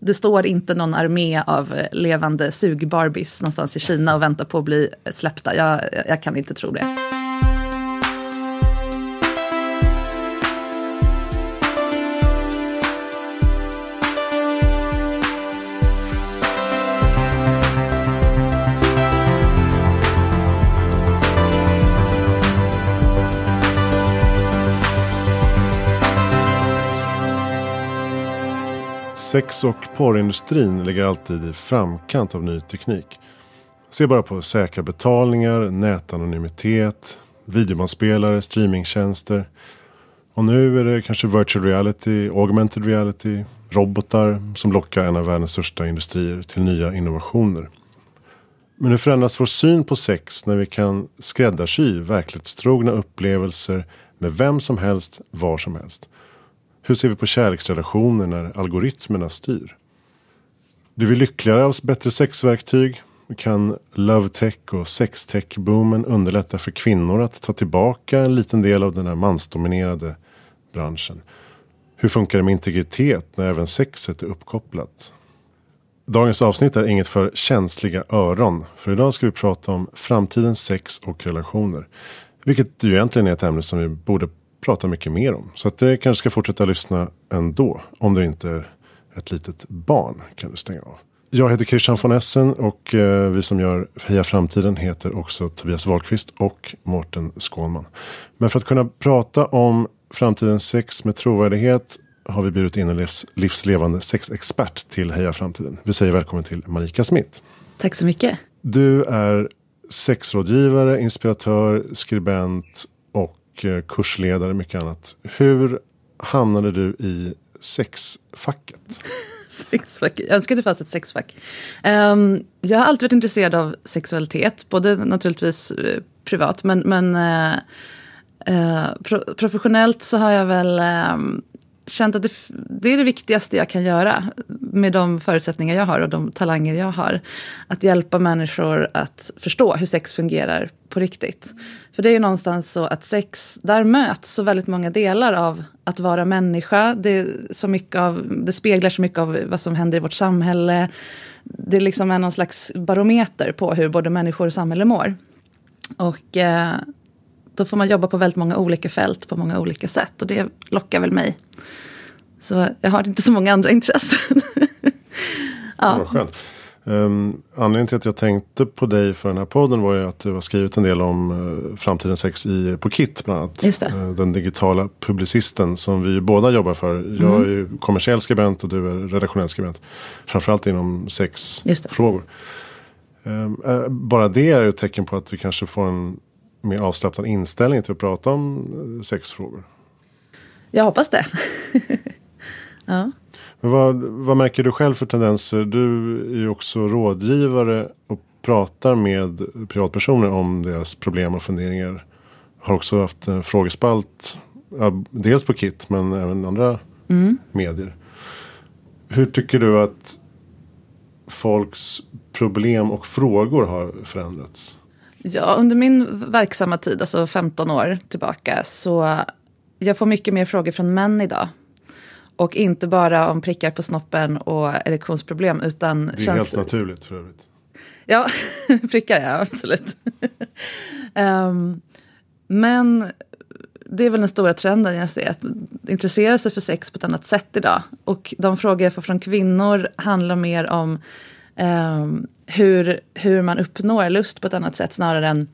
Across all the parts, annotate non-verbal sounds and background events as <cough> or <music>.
det står inte någon armé av eh, levande sugbarbies någonstans i Kina och väntar på att bli släppta. Jag, jag kan inte tro det. Sex och porrindustrin ligger alltid i framkant av ny teknik. Se bara på säkra betalningar, nätanonymitet, videobandspelare, streamingtjänster. Och nu är det kanske virtual reality, augmented reality, robotar som lockar en av världens största industrier till nya innovationer. Men hur förändras vår syn på sex när vi kan skräddarsy verklighetstrogna upplevelser med vem som helst, var som helst? Hur ser vi på kärleksrelationer när algoritmerna styr? Blir vi lyckligare av bättre sexverktyg? Kan LoveTech och sextech-boomen underlätta för kvinnor att ta tillbaka en liten del av den här mansdominerade branschen? Hur funkar det med integritet när även sexet är uppkopplat? Dagens avsnitt är inget för känsliga öron. För idag ska vi prata om framtidens sex och relationer. Vilket ju egentligen är ett ämne som vi borde prata mycket mer om. Så att du kanske ska fortsätta lyssna ändå. Om du inte är ett litet barn kan du stänga av. Jag heter Christian von Essen och eh, vi som gör Heja Framtiden heter också Tobias Wahlqvist och Mårten Skånman. Men för att kunna prata om framtidens sex med trovärdighet har vi bjudit in en livs, livslevande sexexpert till Heja Framtiden. Vi säger välkommen till Marika Smith. Tack så mycket. Du är sexrådgivare, inspiratör, skribent kursledare eh, kursledare, mycket annat. Hur hamnade du i sexfacket? <laughs> sexfack. Jag önskar det fanns ett sexfack. Um, jag har alltid varit intresserad av sexualitet, både naturligtvis uh, privat men, men uh, uh, pro professionellt så har jag väl um, känt att det, det, är det viktigaste jag kan göra med de förutsättningar jag har och de talanger jag har. Att hjälpa människor att förstå hur sex fungerar på riktigt. För det är ju någonstans så att sex, där möts så väldigt många delar av att vara människa. Det, så mycket av, det speglar så mycket av vad som händer i vårt samhälle. Det liksom är någon slags barometer på hur både människor och samhälle mår. Och eh, då får man jobba på väldigt många olika fält på många olika sätt. Och det lockar väl mig. Så jag har inte så många andra <laughs> intressen. ja. Vad skönt. Um, anledningen till att jag tänkte på dig för den här podden var ju att du har skrivit en del om uh, framtidens sex i, på KIT bland annat. Uh, den digitala publicisten som vi båda jobbar för. Mm. Jag är ju kommersiell skribent och du är redaktionell skribent. Framförallt inom sexfrågor. Um, uh, bara det är ju ett tecken på att vi kanske får en mer avslappnad inställning till att prata om sexfrågor. Jag hoppas det. <laughs> ja. Men vad, vad märker du själv för tendenser? Du är ju också rådgivare och pratar med privatpersoner om deras problem och funderingar. Har också haft en frågespalt. dels på KIT men även andra mm. medier. Hur tycker du att folks problem och frågor har förändrats? Ja, under min verksamma tid, alltså 15 år tillbaka, så jag får mycket mer frågor från män idag och inte bara om prickar på snoppen och erektionsproblem utan... Det är känns... helt naturligt för övrigt. Ja, <laughs> prickar ja, absolut. um, men det är väl den stora trenden jag ser, att intressera sig för sex på ett annat sätt idag. Och de frågor jag får från kvinnor handlar mer om um, hur, hur man uppnår lust på ett annat sätt snarare än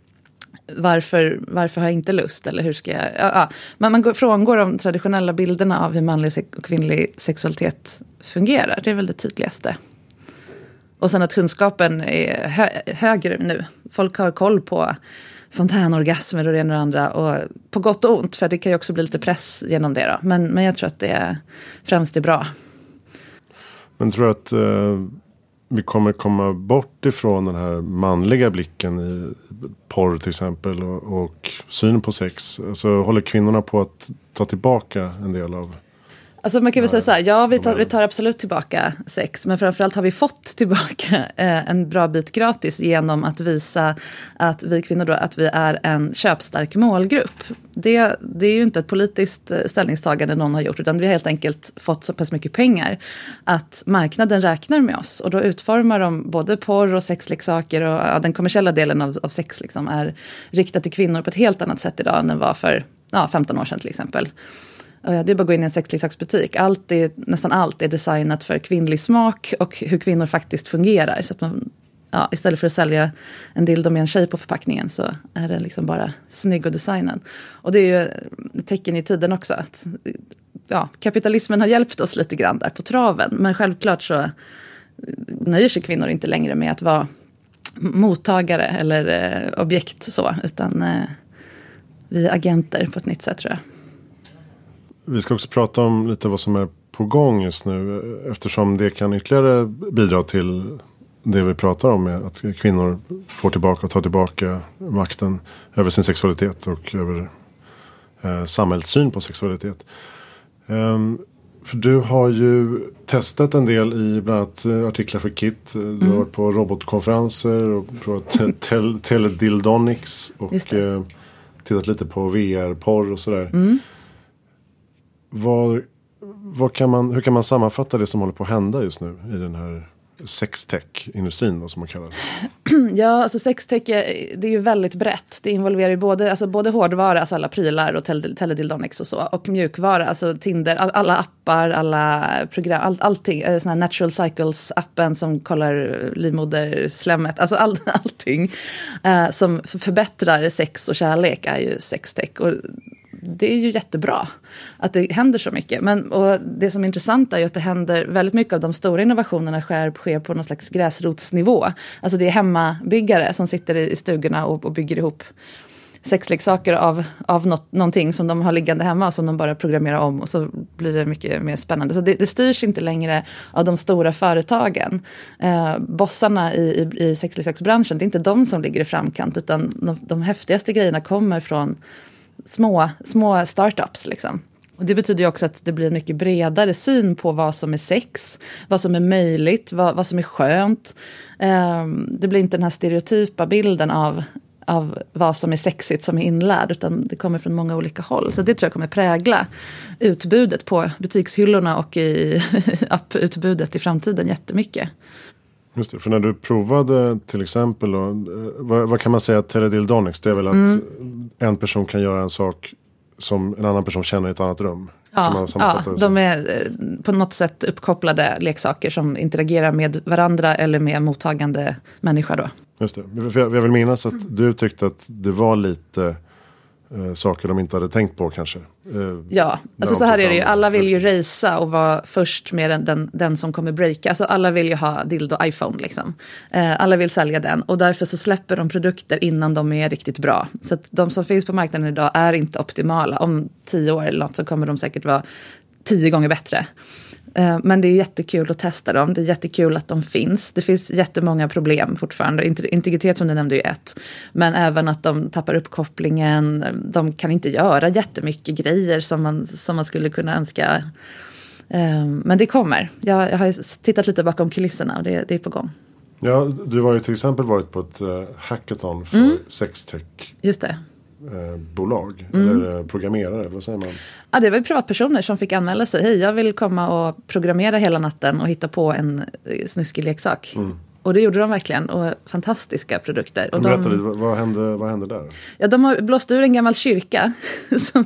varför, varför har jag inte lust? Eller hur ska jag... Ja, ja. Man, man går, frångår de traditionella bilderna av hur manlig och kvinnlig sexualitet fungerar. Det är väl det tydligaste. Och sen att kunskapen är hö, högre nu. Folk har koll på fontänorgasmer och det ena och det andra. Och på gott och ont, för det kan ju också bli lite press genom det. Då. Men, men jag tror att det främst är bra. Men tror du att uh, vi kommer komma bort ifrån den här manliga blicken i porr till exempel och, och synen på sex. Alltså håller kvinnorna på att ta tillbaka en del av alltså man kan väl säga så här, ja vi tar, vi tar absolut tillbaka sex, men framförallt har vi fått tillbaka <laughs> eh, en bra bit gratis genom att visa att vi kvinnor då, att vi är en köpstark målgrupp. Det, det är ju inte ett politiskt eh, ställningstagande någon har gjort, utan vi har helt enkelt fått så pass mycket pengar att marknaden räknar med oss. Och då utformar de både porr och sexleksaker och ja, den kommersiella delen av, av sex liksom är riktad till kvinnor på ett helt annat sätt idag än den var för ja, 15 år sedan till exempel. Det är bara att gå in i en sexleksaksbutik. Allt är, nästan allt är designat för kvinnlig smak och hur kvinnor faktiskt fungerar. Så att man, ja, istället för att sälja en dildo med en tjej på förpackningen så är den liksom bara snygg och designad. Och det är ju ett tecken i tiden också. Att, ja, kapitalismen har hjälpt oss lite grann där på traven. Men självklart så nöjer sig kvinnor inte längre med att vara mottagare eller eh, objekt så. Utan eh, vi är agenter på ett nytt sätt tror jag. Vi ska också prata om lite vad som är på gång just nu. Eftersom det kan ytterligare bidra till det vi pratar om. Med att kvinnor får tillbaka och tar tillbaka makten över sin sexualitet och över eh, samhällets syn på sexualitet. Um, för du har ju testat en del i bland annat eh, artiklar för KIT. Du mm. har varit på robotkonferenser och provat <laughs> tel teledildonics. Och eh, tittat lite på VR-porr och sådär. Mm. Var, var kan man, hur kan man sammanfatta det som håller på att hända just nu i den här sextech-industrin som man kallar det? <clears throat> Ja, alltså sextech är, det är ju väldigt brett. Det involverar ju både, alltså både hårdvara, alltså alla prylar och teledildonics och så, och mjukvara, alltså Tinder, all, alla appar, alla program, all, allting, eh, sån här Natural Cycles-appen som kollar livmoderslemmet, alltså all, <laughs> allting eh, som förbättrar sex och kärlek är ju sextech. Och det är ju jättebra att det händer så mycket. Men, och det som är intressant är ju att det händer väldigt mycket av de stora innovationerna sker, sker på någon slags gräsrotsnivå. Alltså det är hemmabyggare som sitter i stugorna och, och bygger ihop sexleksaker av, av något, någonting som de har liggande hemma och som de bara programmerar om och så blir det mycket mer spännande. Så det, det styrs inte längre av de stora företagen. Eh, bossarna i, i, i sexleksaksbranschen, det är inte de som ligger i framkant utan de, de häftigaste grejerna kommer från små, små startups. Liksom. Och det betyder ju också att det blir en mycket bredare syn på vad som är sex, vad som är möjligt, vad, vad som är skönt. Um, det blir inte den här stereotypa bilden av, av vad som är sexigt som är inlärd, utan det kommer från många olika håll. Så det tror jag kommer prägla utbudet på butikshyllorna och i <laughs> apputbudet i framtiden jättemycket. Just det, för när du provade till exempel, då, eh, vad, vad, kan man säga teledildonics? Det är väl att mm. en person kan göra en sak som en annan person känner i ett annat rum? Ja, ja de är eh, på något sätt uppkopplade leksaker som interagerar med varandra eller med mottagande människa. Då. Just det, för jag, jag vill minnas att du tyckte att det var lite eh, saker de inte hade tänkt på kanske. Eh, ja, alltså så här är det ju. Alla vill ju racea och vara först med den, den, den, som kommer breaka. Alltså alla vill ju ha dildo iPhone liksom. Eh, alla vill sälja den och därför så släpper de produkter innan de är riktigt bra. Så att de som finns på marknaden idag är inte optimala. Om tio år eller något så kommer de säkert vara tio gånger bättre. Eh, men det är jättekul att testa dem. Det är jättekul att de finns. Det finns jättemånga problem fortfarande. Integritet som du nämnde är ett. Men även att de tappar uppkopplingen. De kan inte göra jättemycket grejer som man, som man skulle kunna önska. Eh, men det kommer. Jag, jag har tittat lite bakom kulisserna och det, det är på gång. Ja, du har ju till exempel varit på ett uh, hackathon för mm. sextech. Just det eh, bolag mm. eller programmerare, vad säger man? Ja, det var privatpersoner som fick anmäla sig. Hej, jag vill komma och programmera hela natten och hitta på en eh, snuskig leksak. Mm. Och det gjorde de verkligen. Och fantastiska produkter. Och Berätta de, lite, vad hände, vad hände där? Ja, de har blåst ur en gammal kyrka <laughs> som,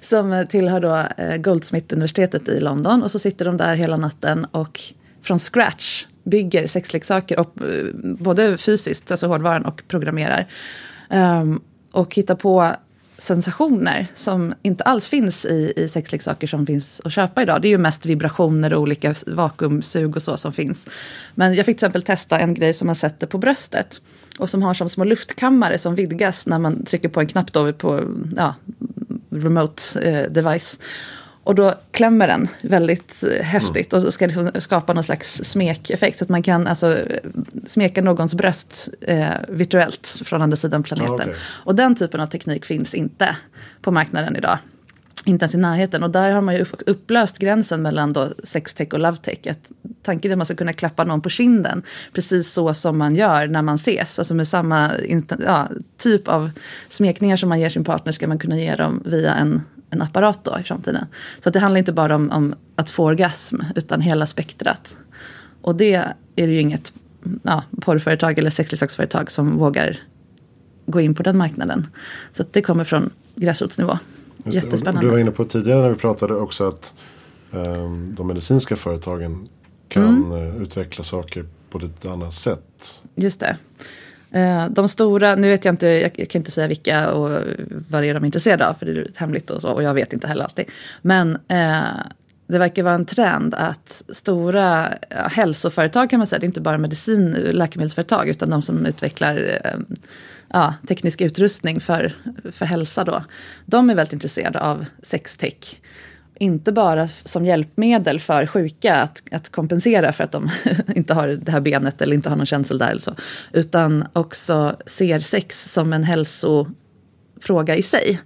som tillhör då eh, Goldsmith-universitetet i London. Och så sitter de där hela natten och från scratch bygger sexleksaker, och, eh, både fysiskt, alltså hårdvaran, och programmerar. Um, och hitta på sensationer som inte alls finns i, i sexleksaker som finns att köpa idag. Det är ju mest vibrationer och olika vakuumsug och så som finns. Men jag fick till exempel testa en grej som man sätter på bröstet och som har som små luftkammare som vidgas när man trycker på en knapp då på ja, remote eh, device. Och då klämmer den väldigt eh, häftigt och ska liksom skapa någon slags smekeffekt. Så att man kan alltså smeka någons bröst eh, virtuellt från andra sidan planeten. Ah, okay. Och den typen av teknik finns inte på marknaden idag. inte ens i närheten. Och där har man ju upplöst gränsen mellan då sextech och lovetech. Att tanken är att man ska kunna klappa någon på kinden. Precis så som man gör när man ses. Alltså med samma ja, typ av smekningar som man ger sin partner ska man kunna ge dem via en, en apparat då i framtiden. Så det handlar inte bara om, om, att få orgasm utan hela spektrat. Och det är det ju inget ja, porrföretag eller sexleksaksföretag som vågar gå in på den marknaden. Så det kommer från gräsrotsnivå. Jättespännande. Du var inne på tidigare när vi pratade också att um, de medicinska företagen kan mm. Uh, utveckla saker på ett annat sätt. Just det. Eh, de stora, nu vet jag inte, jag, jag, kan inte säga vilka och vad det är de är intresserade av för det är hemligt och så och jag vet inte heller alltid. Men eh, det verkar vara en trend att stora ja, hälsoföretag kan man säga, det är inte bara medicin, läkemedelsföretag utan de som utvecklar eh, ja, teknisk utrustning för, för hälsa då. De är väldigt intresserade av sextech. Inte bara som hjälpmedel för sjuka att, att kompensera för att de <laughs> inte har det här benet eller inte har någon känsel där. Eller så, utan också ser sex som en hälsofråga i sig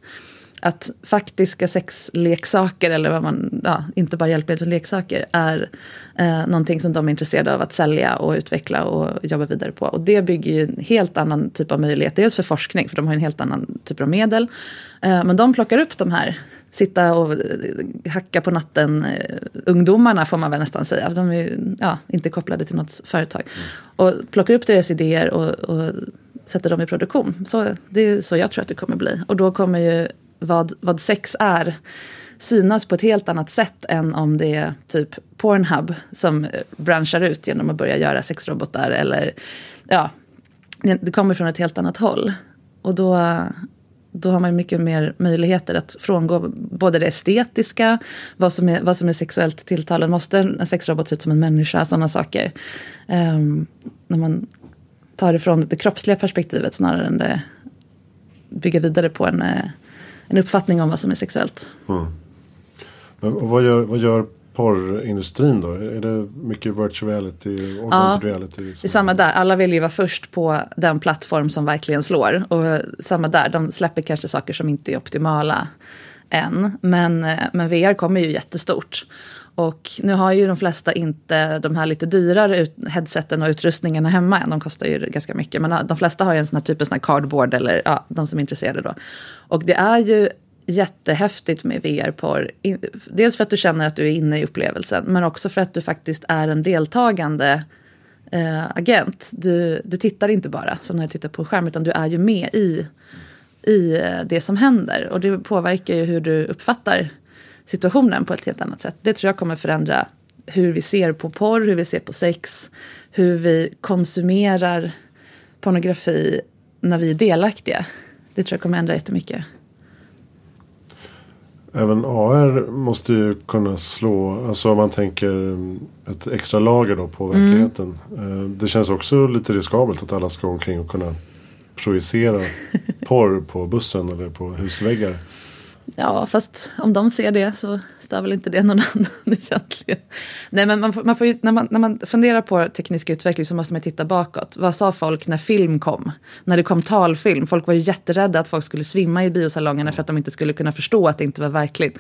att faktiska sexleksaker, eller vad man, ja, inte bara hjälpmedel utan leksaker, är eh, någonting som de är intresserade av att sälja och utveckla och jobba vidare på. Och det bygger ju en helt annan typ av möjlighet, dels för forskning, för de har en helt annan typ av medel. Eh, men de plockar upp de här, sitta och eh, hacka på natten, eh, ungdomarna får man väl nästan säga, de är ja, inte kopplade till något företag. Mm. Och plockar upp deras idéer och, och sätter dem i produktion. Så det är så jag tror att det kommer bli. Och då kommer ju vad, vad sex är synas på ett helt annat sätt än om det är typ Pornhub som branschar ut genom att börja göra sexrobotar eller ja, det kommer från ett helt annat håll. Och då, då har man mycket mer möjligheter att frångå både det estetiska, vad som är, vad som är sexuellt tilltalande. Måste en sexrobot se ut som en människa? Sådana saker. Um, när man tar det från det kroppsliga perspektivet snarare än det bygga vidare på en eh, en uppfattning om vad som är sexuellt. Mm. Men, och vad gör, vad gör porrindustrin då? Är det mycket virtual reality? Ja, reality det är samma där. Alla vill ju vara först på den plattform som verkligen slår. Och samma där, de släpper kanske saker som inte är optimala än. Men, men VR kommer ju jättestort. Och nu har ju de flesta inte de här lite dyrare headseten och utrustningarna hemma än. De kostar ju ganska mycket. Men de flesta har ju en sån här typ av cardboard eller ja, de som är intresserade då. Och det är ju jättehäftigt med VR-porr. Dels för att du känner att du är inne i upplevelsen. Men också för att du faktiskt är en deltagande eh, agent. Du, du tittar inte bara som när du tittar på skärm. Utan du är ju med i, i eh, det som händer. Och det påverkar ju hur du uppfattar situationen på ett helt annat sätt. Det tror jag kommer förändra hur vi ser på porr, hur vi ser på sex, hur vi konsumerar pornografi när vi är delaktiga. Det tror jag kommer ändra jättemycket. Även AR måste ju kunna slå, alltså om man tänker ett extra lager då på mm. verkligheten. Mm. Det känns också lite riskabelt att alla ska gå omkring och kunna projicera <laughs> porr på bussen eller på husväggar. Ja, fast om de ser det så stör väl inte det någon <laughs> annan egentligen. Nej, men man får, man får ju, när, man, när man funderar på teknisk utveckling så måste man titta bakåt. Vad sa folk när film kom? När det kom talfilm. Folk var ju jätterädda att folk skulle svimma i biosalongerna för att de inte skulle kunna förstå att det inte var verkligt.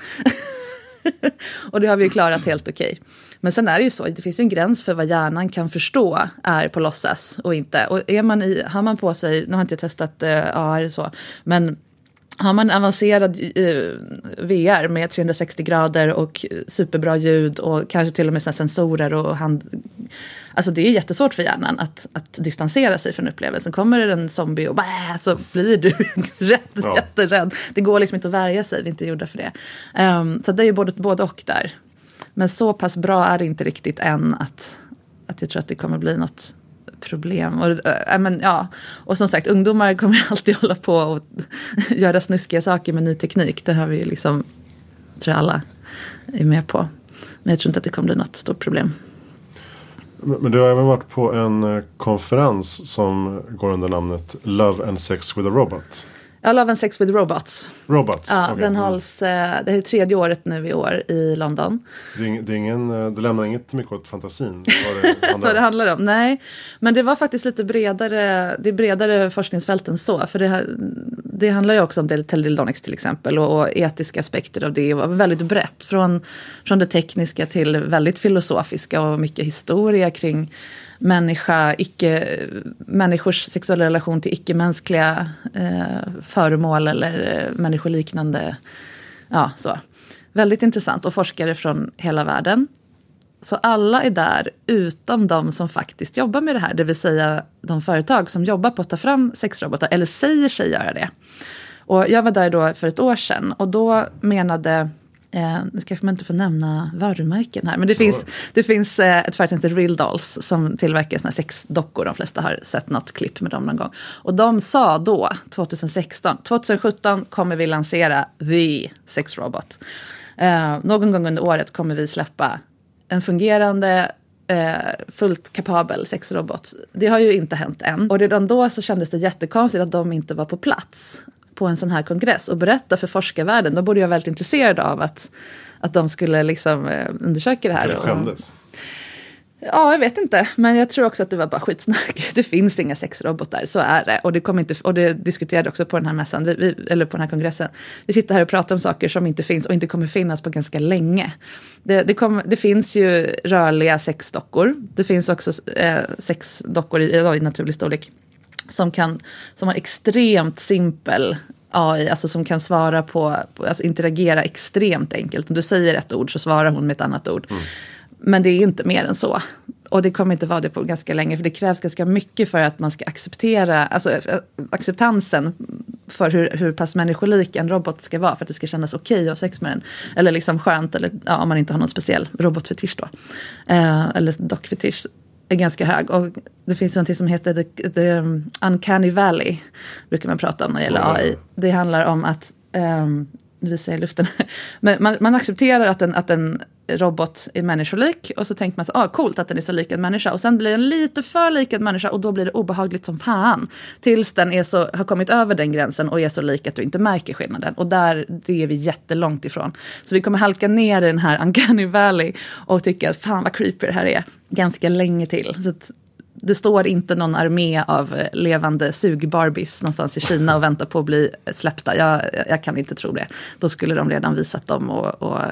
<laughs> och det har vi ju klarat helt okej. Okay. Men sen är det ju så, det finns ju en gräns för vad hjärnan kan förstå är på låtsas och inte. Och är man i, har man på sig, nu har jag inte testat eh, AR så, men har man avancerad eh, VR med 360 grader och superbra ljud och kanske till och med sensorer och hand... Alltså det är jättesvårt för hjärnan att, att distansera sig från upplevelsen. Kommer det en zombie och bää, så blir du <laughs> rätt, ja. jätterädd. Det går liksom inte att värja sig, vi är inte gjorda för det. Um, så det är ju både, både och där. Men så pass bra är det inte riktigt än att, att jag tror att det kommer bli något problem. Och, eh, äh, men, ja. och som sagt, ungdomar kommer <laughs> alltid hålla på och <laughs> göra snuskiga saker med ny teknik. Det har vi liksom, tror jag alla är med på. Men jag tror inte att det kommer bli något stort problem. Men du har även varit på en eh, konferens som går under namnet Love and Sex with a Robot. Ja, Love and Sex with Robots. Robots? Ja, okay. den mm. hålls, eh, det är tredje året nu i år i London. Det, är, det, är ingen, eh, det lämnar inget mycket åt fantasin vad det <laughs> handlar, vad det handlar om. Nej, men det var faktiskt lite bredare, det är bredare forskningsfält än så. För det, det handlar ju också om teledildonics till exempel och, och, etiska aspekter av det. Och väldigt brett, från, från det tekniska till väldigt filosofiska och mycket historia kring människa, icke, människors sexuella relation till icke-mänskliga eh, föremål eller eh, människoliknande. Ja, så. Väldigt intressant och forskare från hela världen. Så alla är där utom de som faktiskt jobbar med det här, det vill säga de företag som jobbar på att ta fram sexrobotar, eller säger sig göra det. Och jag var där då för ett år sedan och då menade Eh, nu kanske man inte får nämna varumärken här. Men det finns, ja. det finns eh, ett företag som heter Real Dolls som tillverkar såna sexdockor. De flesta har sett något klipp med dem någon gång. Och de sa då, 2016, 2017 kommer vi lansera the sexrobot. Eh, någon gång under året kommer vi släppa en fungerande eh, fullt kapabel sexrobot. Det har ju inte hänt än. Och redan då så kändes det jättekonstigt att de inte var på plats på en sån här kongress och berätta för forskarvärlden. Då borde jag väldigt intresserad av att, att de skulle liksom, eh, undersöka det här. Kanske skämdes. Ja, jag vet inte. Men jag tror också att det var bara skitsnack. <laughs> Det finns inga sexrobotar, så är det. Och det, kom inte, och det diskuterade också på den här mässan, vi, vi, eller på den här kongressen. Vi sitter här och pratar om saker som inte finns och inte kommer finnas på ganska länge. Det, det, kom, det finns ju rörliga sexdockor. Det finns också eh, sexdockor i, i naturlig storlek. Som, kan, som har extremt simpel AI, alltså som kan svara på, alltså interagera extremt enkelt. Om du säger ett ord så svarar hon med ett annat ord. Mm. Men det är inte mer än så. Och det kommer inte vara det på ganska länge, för det krävs ganska mycket för att man ska acceptera, alltså eh, acceptansen för hur, hur pass människolik en robot ska vara för att det ska kännas okej okay att ha sex med den. Eller liksom skönt, eller ja, om man inte har någon speciell robotfetisch då. Eh, eller dockfetisch är ganska hög. Och det finns något som heter the, the uncanny valley, brukar man prata om när det gäller AI. Det handlar om att um, nu visar jag i luften. <laughs> Men man, man, accepterar att en, att en robot är människolik och så tänker man så ah, coolt att den är så lik en människa. Och sen blir den lite för lik en människa och då blir det obehagligt som fan. Tills den är så, har kommit över den gränsen och är så lik att du inte märker skillnaden. Och där, det är vi jättelångt ifrån. Så vi kommer halka ner i den här <laughs> uncanny valley och tycka att fan vad creepy det här är ganska länge till. Så att, det står inte någon armé av eh, levande sugbarbies någonstans i Kina och väntar på att bli släppta. Jag, jag kan inte tro det. Då skulle de redan visat dem. Och, och...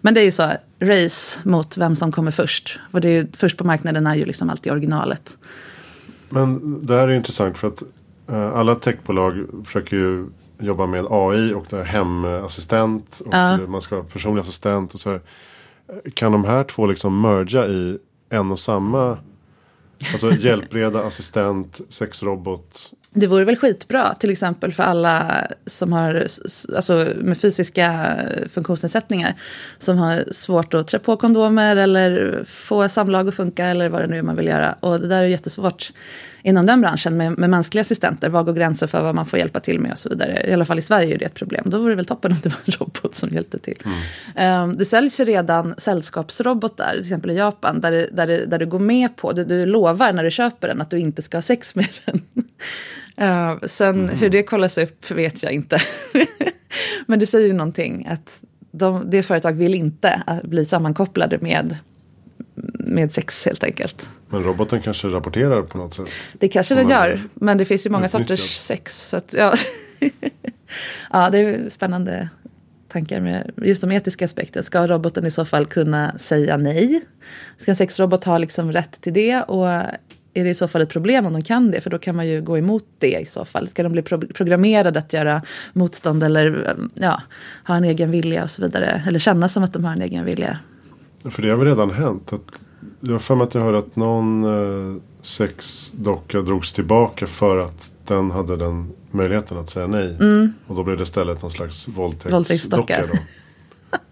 Men det är ju så, race mot vem som kommer först. För det är, först på marknaden är ju liksom alltid originalet. Men det här är intressant för att uh, alla techbolag försöker ju jobba med AI och det hemassistent. Och ja. man ska ha personlig assistent och så här. Kan de här två liksom merga i en och samma Alltså <laughs> hjälpreda, assistent, sexrobot. Det vore väl skitbra till exempel för alla som har alltså, med fysiska funktionsnedsättningar. Som har svårt att trä på kondomer eller få samlag att funka eller vad det nu är man vill göra. Och det där är jättesvårt inom den branschen med, med mänskliga assistenter. Var går gränser för vad man får hjälpa till med och så vidare. I alla fall i Sverige är det ett problem. Då vore det väl toppen om det var en robot som hjälpte till. Mm. Um, det säljs ju redan sällskapsrobotar, till exempel i Japan, där, där, där du går med på, du, du lovar när du köper den att du inte ska ha sex med den. Uh, sen mm. hur det kollas upp vet jag inte. <laughs> Men det säger ju någonting att de, det företag vill inte bli sammankopplade med med sex helt enkelt. Men roboten kanske rapporterar på något sätt? Det kanske den gör, men det finns ju många sorters sex. Så att, ja. <laughs> ja, det är spännande tankar med just de etiska aspekterna. Ska roboten i så fall kunna säga nej? Ska en sexrobot ha liksom rätt till det? Och är det i så fall ett problem om de kan det? För då kan man ju gå emot det i så fall. Ska de bli pro programmerade att göra motstånd eller ja, ha en egen vilja och så vidare? Eller känna som att de har en egen vilja? För det har väl redan hänt. Att, jag har för mig att jag hörde att någon eh, sexdocka drogs tillbaka för att den hade den möjligheten att säga nej. Mm. Och då blev det istället någon slags våldtäktsdocka.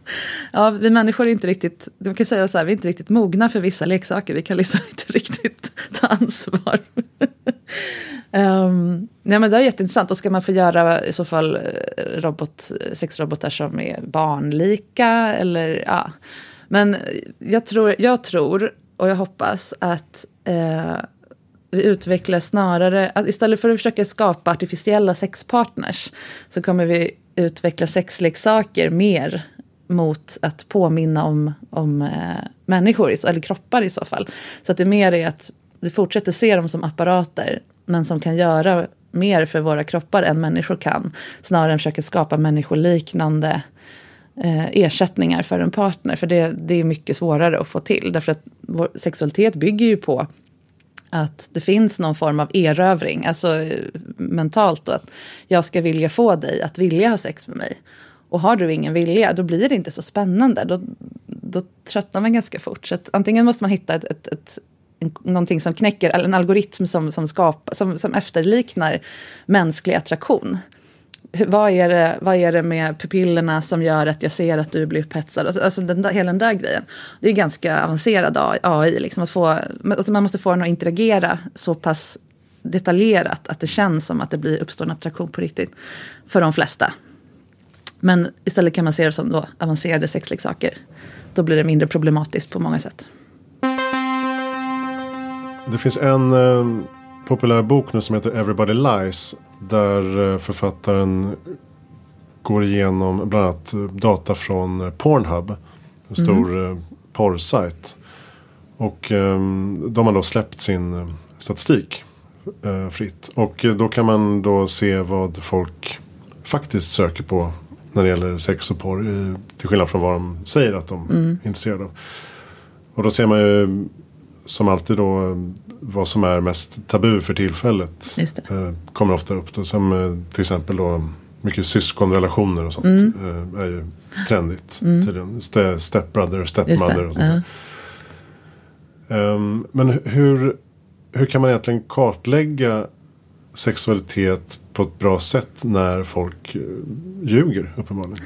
<laughs> ja, vi människor är inte riktigt, man kan säga så här, vi är inte riktigt mogna för vissa leksaker. Vi kan liksom <laughs> inte riktigt ta ansvar. um, <laughs> nej men det är jätteintressant. Och ska man få göra i så fall eh, robot, sexrobotar som är barnlika eller ja men jag tror, jag tror och jag hoppas att eh, vi utvecklar snarare, att istället för att försöka skapa artificiella sexpartners så kommer vi utveckla sexleksaker mer mot att påminna om, om eh, människor, eller kroppar i så fall. Så att det mer är att vi fortsätter se dem som apparater men som kan göra mer för våra kroppar än människor kan. Snarare än försöka skapa människoliknande eh, ersättningar för en partner. För det, det är mycket svårare att få till. Därför att vår sexualitet bygger ju på att det finns någon form av erövring, alltså eh, mentalt då, att jag ska vilja få dig att vilja ha sex med mig. Och har du ingen vilja, då blir det inte så spännande. Då, då tröttnar man ganska fort. Så att antingen måste man hitta ett, ett, ett någonting som knäcker, eller en algoritm som, som, skapar, som, som efterliknar mänsklig attraktion. Vad är, det, vad är det med pupillerna som gör att jag ser att du blir upphetsad? Alltså, alltså den där, hela den där grejen. Det är ganska avancerad AI. Liksom, att få, alltså man måste få den att interagera så pass detaljerat att det känns som att det blir uppstår en attraktion på riktigt. För de flesta. Men istället kan man se det som då avancerade sexleksaker. Då blir det mindre problematiskt på många sätt. Det finns en eh, populär bok nu som heter Everybody Lies. Där eh, författaren går igenom bland annat data från eh, Pornhub. En stor mm. eh, porrsajt. Och eh, de har då släppt sin eh, statistik eh, fritt. Och då kan man då se vad folk faktiskt söker på när det gäller sex och porr. Till skillnad från vad de säger att de mm. är intresserade av. Och då ser man ju som alltid då vad som är mest tabu för tillfället. Eh, kommer ofta upp. Då, som eh, till exempel då mycket syskonrelationer och sånt. Mm. Eh, är ju trendigt mm. tydligen. Ste stepbrother, stepmother och sånt uh -huh. um, Men hur, hur kan man egentligen kartlägga sexualitet på ett bra sätt när folk eh, ljuger uppenbarligen?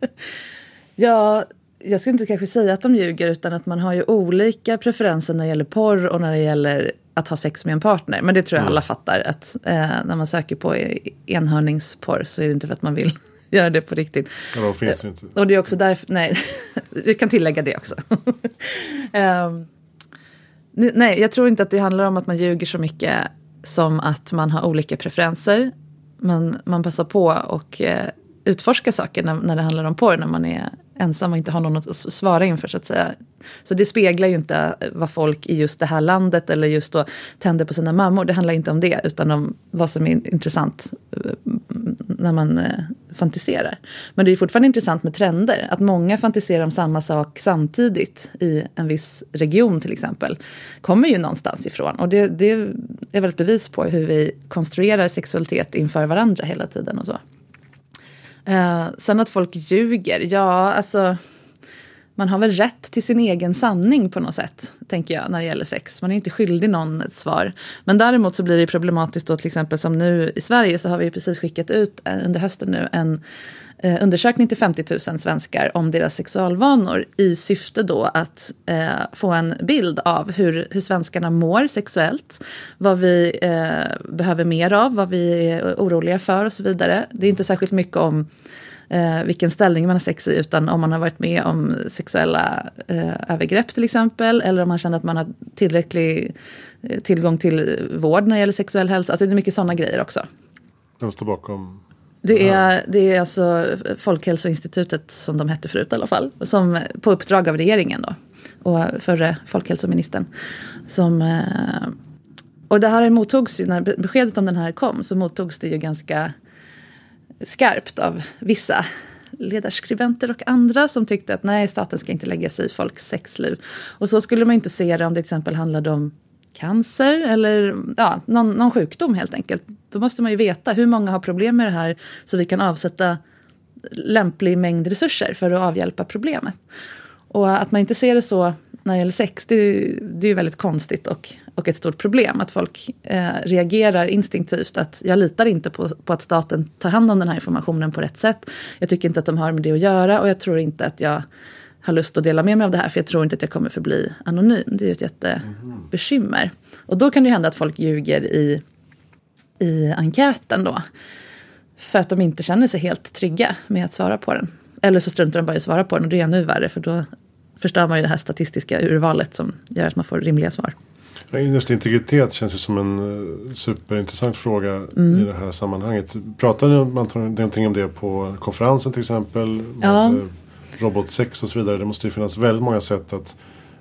<laughs> ja, jag skulle inte kanske säga att de ljuger utan att man har ju olika preferenser när det gäller porr och när det gäller att ha sex med en partner. Men det tror jag mm. alla fattar. Att eh, när man söker på enhörningsporr så är det inte för att man vill <laughs> göra det på riktigt. Ja, då finns det inte. Och det är också därför, nej, <laughs> vi kan tillägga det också. um, nej, jag tror inte att det handlar om att man ljuger så mycket som att man har olika preferenser. Men man passar på och eh, utforska saker när, när det handlar om porr, när man är ensam och inte har någon att svara inför så att säga. Så det speglar ju inte eh, vad folk i just det här landet eller just då tänder på sina mammor. Det handlar inte om det utan om vad som är intressant eh, när man eh, fantiserar. Men det är fortfarande intressant med trender. Att många fantiserar om samma sak samtidigt i en viss region till exempel. Kommer ju någonstans ifrån. Och det, det är väl ett bevis på hur vi konstruerar sexualitet inför varandra hela tiden och så. Eh, sen att folk ljuger, ja alltså man har väl rätt till sin egen sanning på något sätt, tänker jag, när det gäller sex. Man är inte skyldig någon ett svar. Men däremot så blir det problematiskt då till exempel som nu i Sverige så har vi precis skickat ut eh, under hösten nu en eh, undersökning till 50 000 svenskar om deras sexualvanor i syfte då att eh, få en bild av hur, hur svenskarna mår sexuellt, vad vi eh, behöver mer av, vad vi är oroliga för och så vidare. Det är inte särskilt mycket om eh, vilken ställning man har sex i, utan om man har varit med om sexuella eh, övergrepp till exempel, eller om man känner att man har tillräcklig eh, tillgång till vård när det gäller sexuell hälsa. Alltså det är mycket sådana grejer också. Vem står bakom? Det är, det är alltså Folkhälsoinstitutet, som de hette förut i alla fall, som på uppdrag av regeringen då, och förre folkhälsoministern. Som, eh, och det här mottogs ju, när beskedet om den här kom, så mottogs det ju ganska skarpt av vissa ledarskribenter och andra som tyckte att nej, staten ska inte lägga sig i folks sexliv. Och så skulle man inte se det om det till exempel handlade om cancer eller ja, någon, någon sjukdom helt enkelt. Då måste man ju veta hur många har problem med det här så vi kan avsätta lämplig mängd resurser för att avhjälpa problemet. Och att man inte ser det så när det gäller sex, det, är, det är ju väldigt konstigt och, och ett stort problem. Att folk eh, reagerar instinktivt att jag litar inte på, på att staten tar hand om den här informationen på rätt sätt. Jag tycker inte att de har med det att göra och jag tror inte att jag har lust att dela med mig av det här för jag tror inte att jag kommer förbli anonym. Det är ju ett jättebekymmer. Och då kan det hända att folk ljuger i, i enkäten då. För att de inte känner sig helt trygga med att svara på den. Eller så struntar de bara i att svara på den och det är ännu värre för då förstör man ju det här statistiska urvalet som gör att man får rimliga svar. Just integritet känns ju som en eh, superintressant fråga mm. i det här sammanhanget. Pratade man någonting om det på konferensen till exempel? Ja. Med robot 6 och så vidare. Det måste ju finnas väldigt många sätt att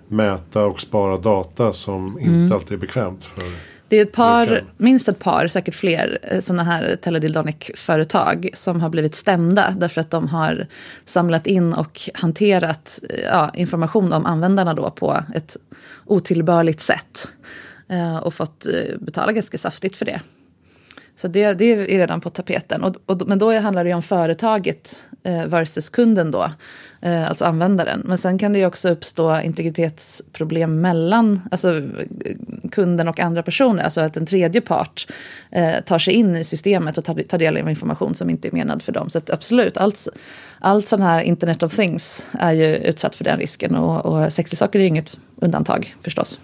mäta och spara data som inte mm. alltid är bekvämt för Det är ett par, minst ett par, säkert fler sådana här teledildonic-företag som har blivit stämda därför att de har samlat in och hanterat eh, ja, information om användarna då på ett otillbörligt sätt. Eh, och fått eh, betala ganska saftigt för det. Så det, det är redan på tapeten. Och, och, men då handlar det ju om företaget eh, versus kunden då, eh, alltså användaren. Men sen kan det ju också uppstå integritetsproblem mellan alltså, kunden och andra personer. Alltså att en tredje part eh, tar sig in i systemet och tar, tar del av information som inte är menad för dem. Så att absolut, allt, allt sån här internet of things är ju utsatt för den risken. Och, och sexleksaker är ju inget undantag förstås.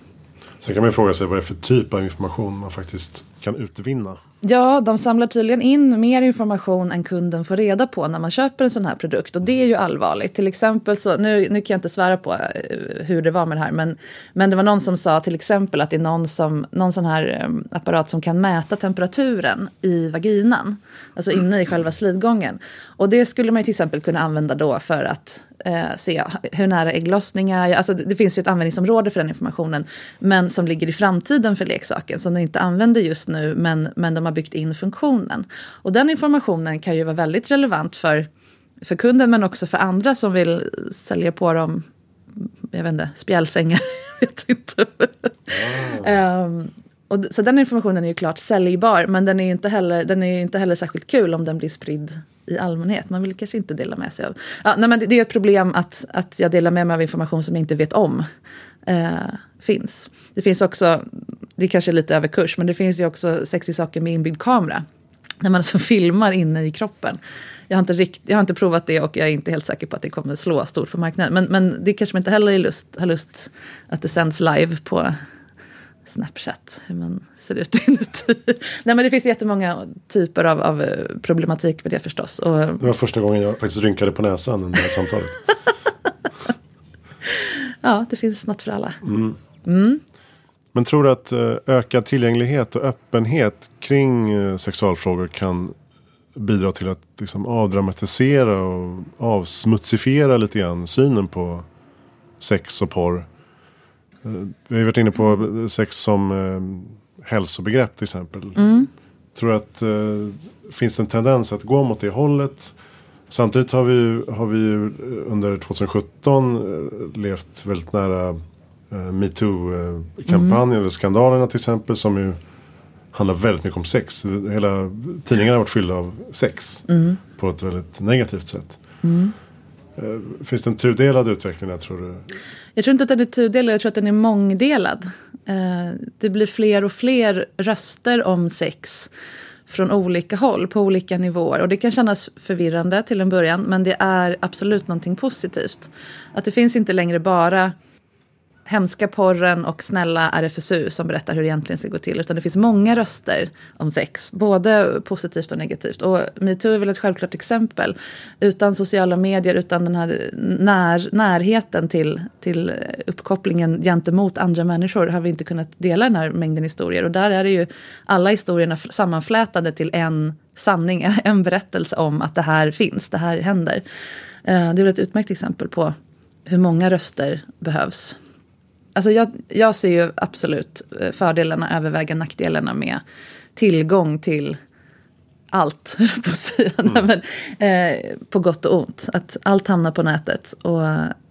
Sen kan man ju fråga sig vad det är för typ av information man faktiskt kan utvinna. Ja, de samlar tydligen in mer information än kunden får reda på när man köper en sån här produkt. Och det är ju allvarligt. Till exempel så, nu, nu kan jag inte svära på eh, hur det var med det här, men, men det var någon som sa till exempel att det är någon, som, någon sån här eh, apparat som kan mäta temperaturen i vaginan. Alltså inne i själva slidgången. Och det skulle man ju till exempel kunna använda då för att eh, se hur nära ägglossningar, alltså det finns ju ett användningsområde för den informationen, men som ligger i framtiden för leksaken, som den inte använder just nu, men, men de har byggt in funktionen. Och den informationen kan ju vara väldigt relevant för, för kunden, men också för andra som vill sälja på dem, jag vet inte, spjälsängar, <laughs> vet inte. um, och, så den informationen är ju klart säljbar, men den är ju inte heller, den är inte heller särskilt kul om den blir spridd i allmänhet. Man vill kanske inte dela med sig av. Ja, nej, men det, det är ett problem att, att jag delar med mig av information som jag inte vet om eh, finns. Det finns också, det kanske är lite överkurs, men det finns ju också 60 saker med inbyggd kamera. När man alltså <laughs> filmar inne i kroppen. Jag har, inte rikt, jag har inte provat det och jag är inte helt säker på att det kommer slå stort på marknaden. Men, men det kanske man inte heller lust, har lust att det sänds live på Snapchat, hur man ser ut <laughs> inuti. Nej men det finns jättemånga typer av, av problematik med det förstås. Och, Det var första gången jag faktiskt rynkade på näsan under det här samtalet. <laughs> ja, det finns något för alla. Men tror du att eh, ökad tillgänglighet och öppenhet kring eh, sexualfrågor kan bidra till att liksom avdramatisera och avsmutsifiera lite grann synen på sex och porr? Eh, Vi har ju varit inne på sex som hälsobegrepp till exempel. Tror du att eh, finns en tendens att gå mot det hållet? Samtidigt har vi, har vi ju under 2017 eh, levt väldigt nära eh, metoo-kampanjen eller skandalerna till exempel som ju handlar väldigt mycket om sex. Hela tidningarna har varit fyllda av sex på ett väldigt negativt sätt. Eh, Finns det en tudelad utveckling där tror du? Jag tror inte att den är tudelad, jag tror att den är mångdelad. Eh, det blir fler och fler röster om sex från olika håll, på olika nivåer. Och det kan kännas förvirrande till en början, men det är absolut någonting positivt. Att det finns inte längre bara hemska porren och snälla RFSU som berättar hur det egentligen ska gå till. Utan det finns många röster om sex, både positivt och negativt. Och metoo är väl ett självklart exempel. Utan sociala medier, utan den här när, närheten till, till uppkopplingen gentemot andra människor har vi inte kunnat dela den här mängden historier. Och där är det ju alla historierna sammanflätade till en sanning, <laughs> en berättelse om att det här finns, det här händer. Eh, det är väl ett utmärkt exempel på hur många röster behövs. Alltså jag, jag ser ju absolut eh, fördelarna överväga nackdelarna med tillgång till allt, <laughs> på att säga. Nej, men, eh, på gott och ont. Att allt hamnar på nätet. Och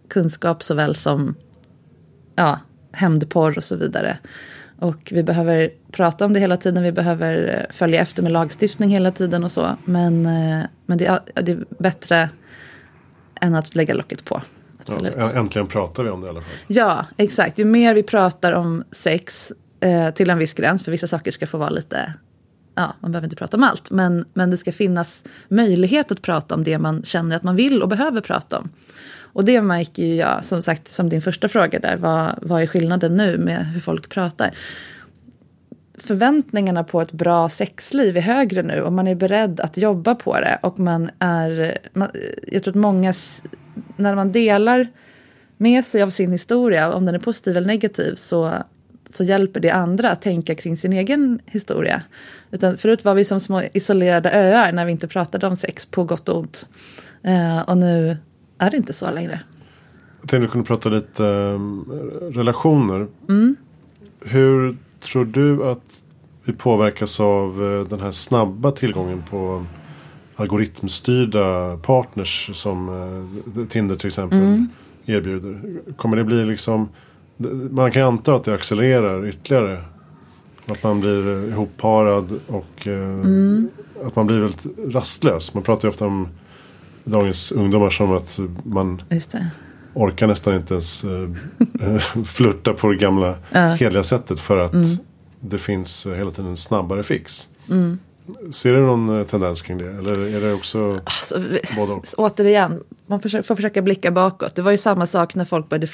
kunskap såväl som ja, hämndporr och så vidare. Och vi behöver prata om det hela tiden. Vi behöver eh, följa efter med lagstiftning hela tiden och så. Men, eh, men det, är, det är bättre än att lägga locket på. Absolut. Ja, äntligen pratar vi om det i alla fall. Ja, exakt. Ju mer vi pratar om sex eh, till en viss gräns, för vissa saker ska få vara lite... Ja, man behöver inte prata om allt, men, men det ska finnas möjlighet att prata om det man känner att man vill och behöver prata om. Och det märker ju jag, som sagt, som din första fråga där, vad, vad är skillnaden nu med hur folk pratar? Förväntningarna på ett bra sexliv är högre nu och man är beredd att jobba på det. Och man är, man, jag tror att många, när man delar med sig av sin historia, om den är positiv eller negativ, så, så hjälper det andra att tänka kring sin egen historia. Utan förut var vi som små isolerade öar när vi inte pratade om sex på gott och ont. Eh, och nu är det inte så längre. Jag tänkte kunna prata lite um, relationer. Hur tror du att vi påverkas av eh, den här snabba tillgången på algoritmstyrda partners som eh, Tinder till exempel mm. erbjuder. Kommer det bli liksom man kan anta att det accelererar ytterligare. Att man blir ihopparad och mm. att man blir väldigt rastlös. Man pratar ju ofta om dagens ungdomar som att man orkar nästan inte ens äh, <laughs> flirta på det gamla uh. heliga sättet för att mm. det finns hela tiden en snabbare fix. Mm. Ser du någon eh, tendens kring det? Eller är det också alltså, både och? <laughs> Återigen, man får försöka blicka bakåt. Det var ju samma sak när folk började,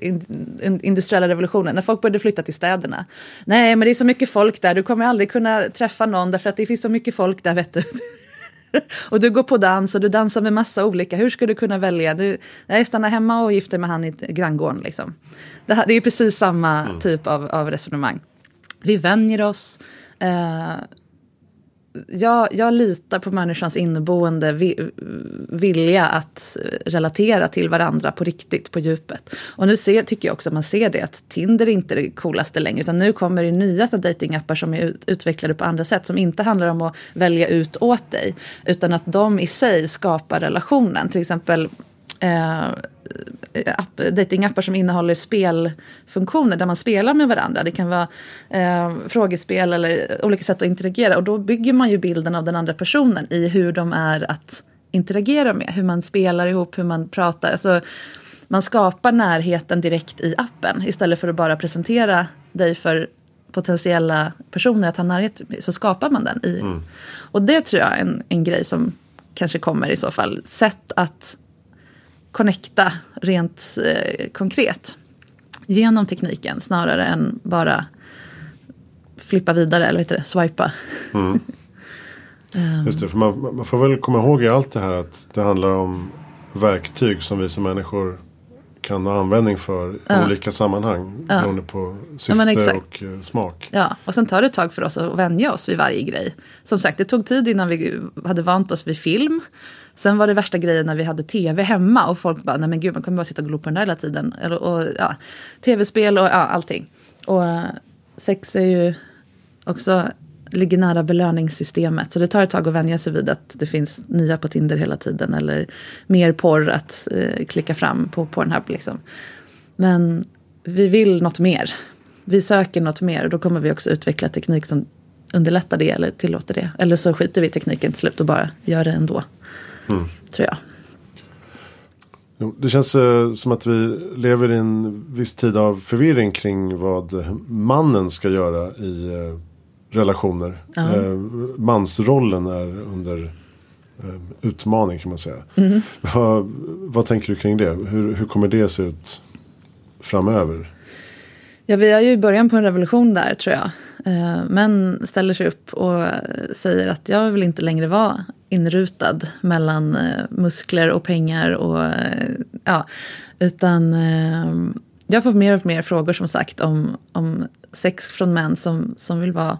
eh, industriella revolutionen, när folk började flytta till städerna. Nej, men det är så mycket folk där, du kommer aldrig kunna träffa någon därför att det finns så mycket folk där, vet du. <laughs> och du går på dans och du dansar med massa olika, hur ska du kunna välja? Du, nej, stanna hemma och gifta med han i granngården liksom. Det, här, det är precis samma mm. typ av, av resonemang. Vi vänjer oss. Eh, jag, jag litar på människans inneboende vi, vilja att relatera till varandra på riktigt, på djupet. Och nu ser, tycker jag också att man ser det, att Tinder är inte det coolaste längre, utan nu kommer det nya datingappar som är utvecklade på andra sätt, som inte handlar om att välja ut åt dig, utan att de i sig skapar relationen. Till exempel eh, app, datingappar som innehåller spelfunktioner där man spelar med varandra. Det kan vara eh, frågespel eller olika sätt att interagera. Och då bygger man ju bilden av den andra personen i hur de är att interagera med. Hur man spelar ihop, hur man pratar. Alltså, man skapar närheten direkt i appen istället för att bara presentera dig för potentiella personer att ha närhet så skapar man den i. Mm. Och det tror jag är en, en grej som kanske kommer i så fall. Sätt att connecta rent eh, konkret genom tekniken snarare än bara flippa vidare eller vet du, swipa. Mm. um. <laughs> Just det, för man, man, får väl komma ihåg i allt det här att det handlar om verktyg som vi som människor kan ha användning för i ja. olika sammanhang ja. beroende på syfte ja, och eh, smak. Ja, och sen tar det ett tag för oss att vänja oss vid varje grej. Som sagt, det tog tid innan vi hade vant oss vid film. Sen var det värsta grejen när vi hade tv hemma och folk bara, nej men gud man kommer bara sitta och glo på den där hela tiden. Eller, och, ja, Tv-spel och ja, allting. Och eh, sex är ju också, ligger nära belöningssystemet. Så det tar ett tag att vänja sig vid att det finns nya på Tinder hela tiden. Eller mer porr att eh, klicka fram på Pornhub liksom. Men vi vill något mer. Vi söker något mer och då kommer vi också utveckla teknik som underlättar det eller tillåter det. Eller så skiter vi i tekniken till slut och bara gör det ändå. Mm. Tror jag. Det känns eh, som att vi lever i en viss tid av förvirring kring vad mannen ska göra i eh, relationer. Uh mansrollen är under utmaning kan man säga. Mm. Vad, vad, tänker du kring det? Hur, hur kommer det se ut framöver? Ja, vi är ju i början på en revolution där tror jag. Män ställer sig upp och säger att jag vill inte längre vara inrutad mellan eh, muskler och pengar. Och, eh, ja, utan eh, jag får mer och mer frågor som sagt om, om sex från män som, som vill vara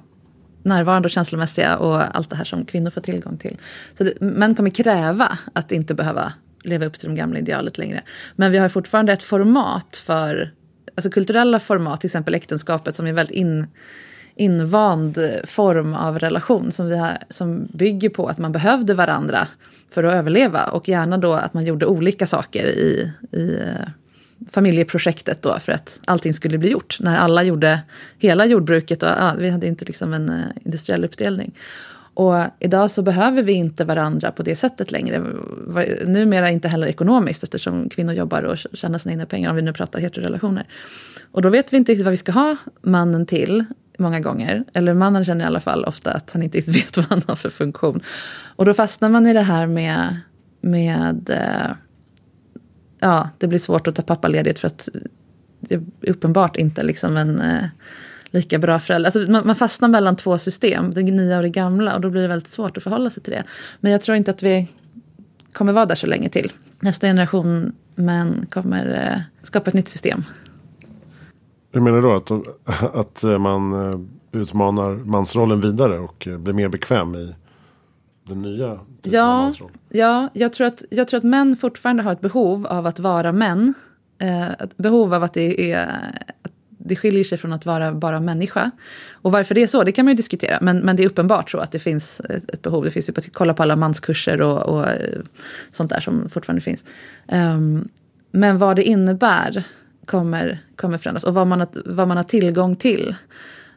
närvarande och känslomässiga och allt det här som kvinnor får tillgång till. Så det, män kommer kräva att inte behöva leva upp till det gamla idealet längre. Men vi har fortfarande ett format för, alltså kulturella format, till exempel äktenskapet som är väldigt in, invand form av relation som, vi har, som bygger på att man behövde varandra för att överleva och gärna då att man gjorde olika saker i, i familjeprojektet då för att allting skulle bli gjort. När alla gjorde hela jordbruket och ja, vi hade inte liksom en uh, industriell uppdelning. Och idag så behöver vi inte varandra på det sättet längre. Numera inte heller ekonomiskt eftersom kvinnor jobbar och tjänar sina egna pengar om vi nu pratar heterorelationer. Och då vet vi inte riktigt vad vi ska ha mannen till många gånger. Eller mannen känner i alla fall ofta att han inte riktigt vet vad han har för funktion. Och då fastnar man i det här med, med eh, ja, det blir svårt att ta pappaledigt för att det är uppenbart inte liksom en eh, lika bra förälder. Alltså man, man, fastnar mellan två system, det nya och det gamla och då blir det väldigt svårt att förhålla sig till det. Men jag tror inte att vi kommer vara där så länge till. Nästa generation män kommer eh, skapa ett nytt system hur menar du då? Att, att man eh, utmanar mansrollen vidare och eh, blir mer bekväm i den nya ja, ja jag, tror att, jag tror att män fortfarande har ett behov av att vara män. Eh, ett behov av att det är, det skiljer sig från att vara bara människa. Och varför det är så, det kan man ju diskutera. Men, men det är uppenbart så att det finns ett, ett behov. Det finns ju att kolla på alla manskurser och, och eh, sånt där som fortfarande finns. Um, men vad det innebär kommer, kommer förändras och vad man vad man har tillgång till.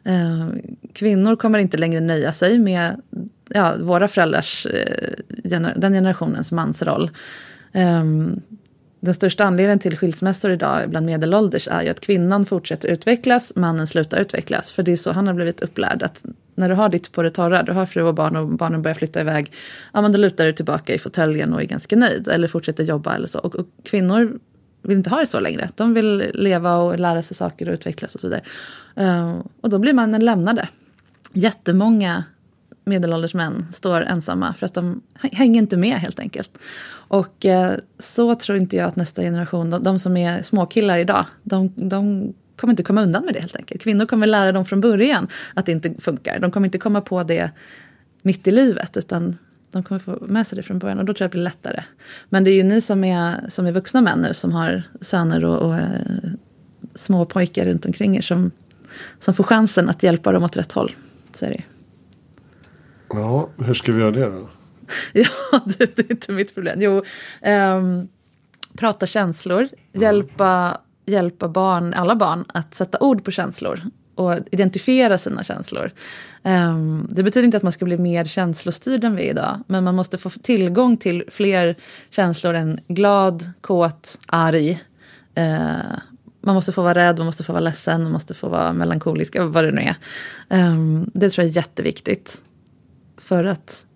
Uh, kvinnor kommer inte längre nöja sig med ja, våra föräldrars, eh, den generationens mansroll. Um, den största anledningen till skilsmässor idag bland medelålders är ju att kvinnan fortsätter utvecklas, mannen slutar utvecklas. För det är så han har blivit upplärd. Att när du har ditt på det torra, du har fru och barn och barnen börjar flytta iväg. Ja men då lutar du tillbaka i fåtöljen och är ganska nöjd. Eller fortsätter jobba eller så. Och, och, kvinnor vill inte ha det så längre. De vill leva och lära sig saker och utvecklas och så vidare. Uh, och då blir mannen lämnade. Jättemånga medelålders män står ensamma för att de hänger inte med helt enkelt. Och eh, så tror inte jag att nästa generation, de, de som är småkillar idag, de, de kommer inte komma undan med det helt enkelt. Kvinnor kommer lära dem från början att det inte funkar. De kommer inte komma på det mitt i livet utan de kommer få med sig det från början och då tror jag det blir lättare. Men det är ju ni som är, som är vuxna män nu som har söner och, och eh, små pojkar runt omkring er som, som får chansen att hjälpa dem åt rätt håll. Så är det Ja, hur ska vi göra det då? <laughs> ja, det, det, är inte mitt problem. Jo, um, prata känslor, hjälpa, hjälpa barn, alla barn att sätta ord på känslor och identifiera sina känslor. Um, det betyder inte att man ska bli mer känslostyrd än vi är idag, men man måste få tillgång till fler känslor än glad, kåt, arg. Uh, man måste få vara rädd, man måste få vara ledsen, man måste få vara melankolisk, vad det nu är. Um, det tror jag är jätteviktigt för att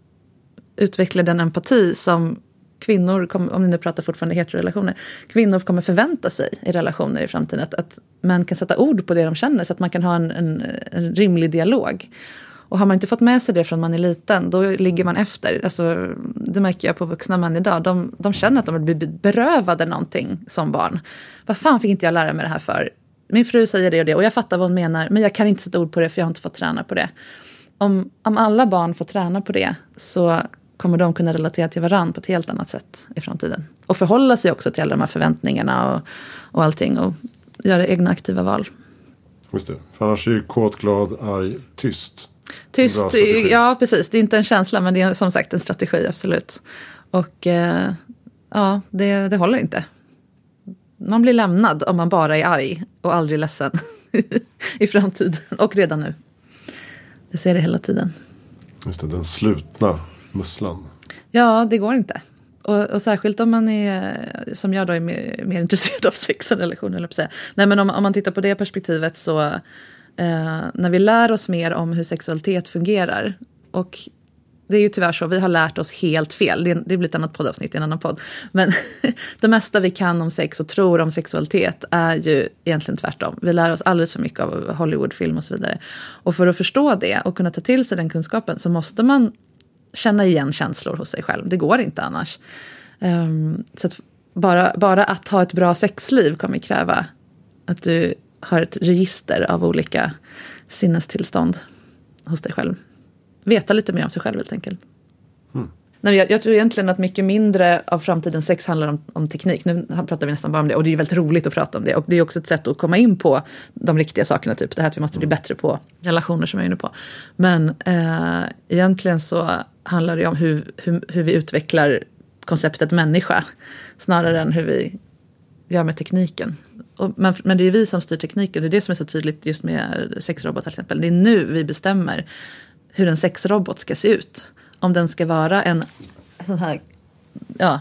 utveckla den empati som kvinnor, om ni nu pratar fortfarande heterorelationer, kvinnor kommer förvänta sig i relationer i framtiden. Att, att män kan sätta ord på det de känner så att man kan ha en, en, en rimlig dialog. Och har man inte fått med sig det från man är liten, då ligger man efter. Alltså, det märker jag på vuxna män idag. De, de känner att de blir berövade någonting som barn. Vad fan fick inte jag lära mig det här för? Min fru säger det och det och jag fattar vad hon menar, men jag kan inte sätta ord på det för jag har inte fått träna på det om, om alla barn får träna på det så kommer de kunna relatera till varandra på ett helt annat sätt i framtiden. Och förhålla sig också till alla de här förväntningarna och, och allting och göra egna aktiva val. Just det, för annars är ju kåt, glad, arg, tyst. Tyst, ja precis. Det är inte en känsla men det är som sagt en strategi, absolut. Och eh, ja, det, det håller inte. Man blir lämnad om man bara är arg och aldrig ledsen <laughs> i framtiden och redan nu. Jag ser det hela tiden. Just det, den slutna musslan. Ja, det går inte. Och, och, särskilt om man är, som jag då, är mer, mer intresserad av sex och relationer. Eller säga. Nej, men om, om man tittar på det perspektivet så eh, när vi lär oss mer om hur sexualitet fungerar och det är ju tyvärr så, vi har lärt oss helt fel. Det, det blir ett annat poddavsnitt i en annan podd. Men <laughs> det mesta vi kan om sex och tror om sexualitet är ju egentligen tvärtom. Vi lär oss alldeles för mycket av Hollywoodfilm och så vidare. Och för att förstå det och kunna ta till sig den kunskapen så måste man känna igen känslor hos sig själv. Det går inte annars. Um, så att bara, bara att ha ett bra sexliv kommer kräva att du har ett register av olika sinnestillstånd hos dig själv veta lite mer om sig själv helt enkelt. Mm. Nej, jag, jag, tror egentligen att mycket mindre av framtidens sex handlar om, om, teknik. Nu pratar vi nästan bara om det och det är väldigt roligt att prata om det. Och det är också ett sätt att komma in på de riktiga sakerna, typ det här att vi måste bli bättre på relationer som jag är inne på. Men eh, egentligen så handlar det om hur, hur, hur vi utvecklar konceptet människa snarare än hur vi gör med tekniken. Och, men, men det är vi som styr tekniken, det är det som är så tydligt just med sexrobotar till exempel. Det är nu vi bestämmer hur en sexrobot ska se ut. Om den ska vara en sån här ja,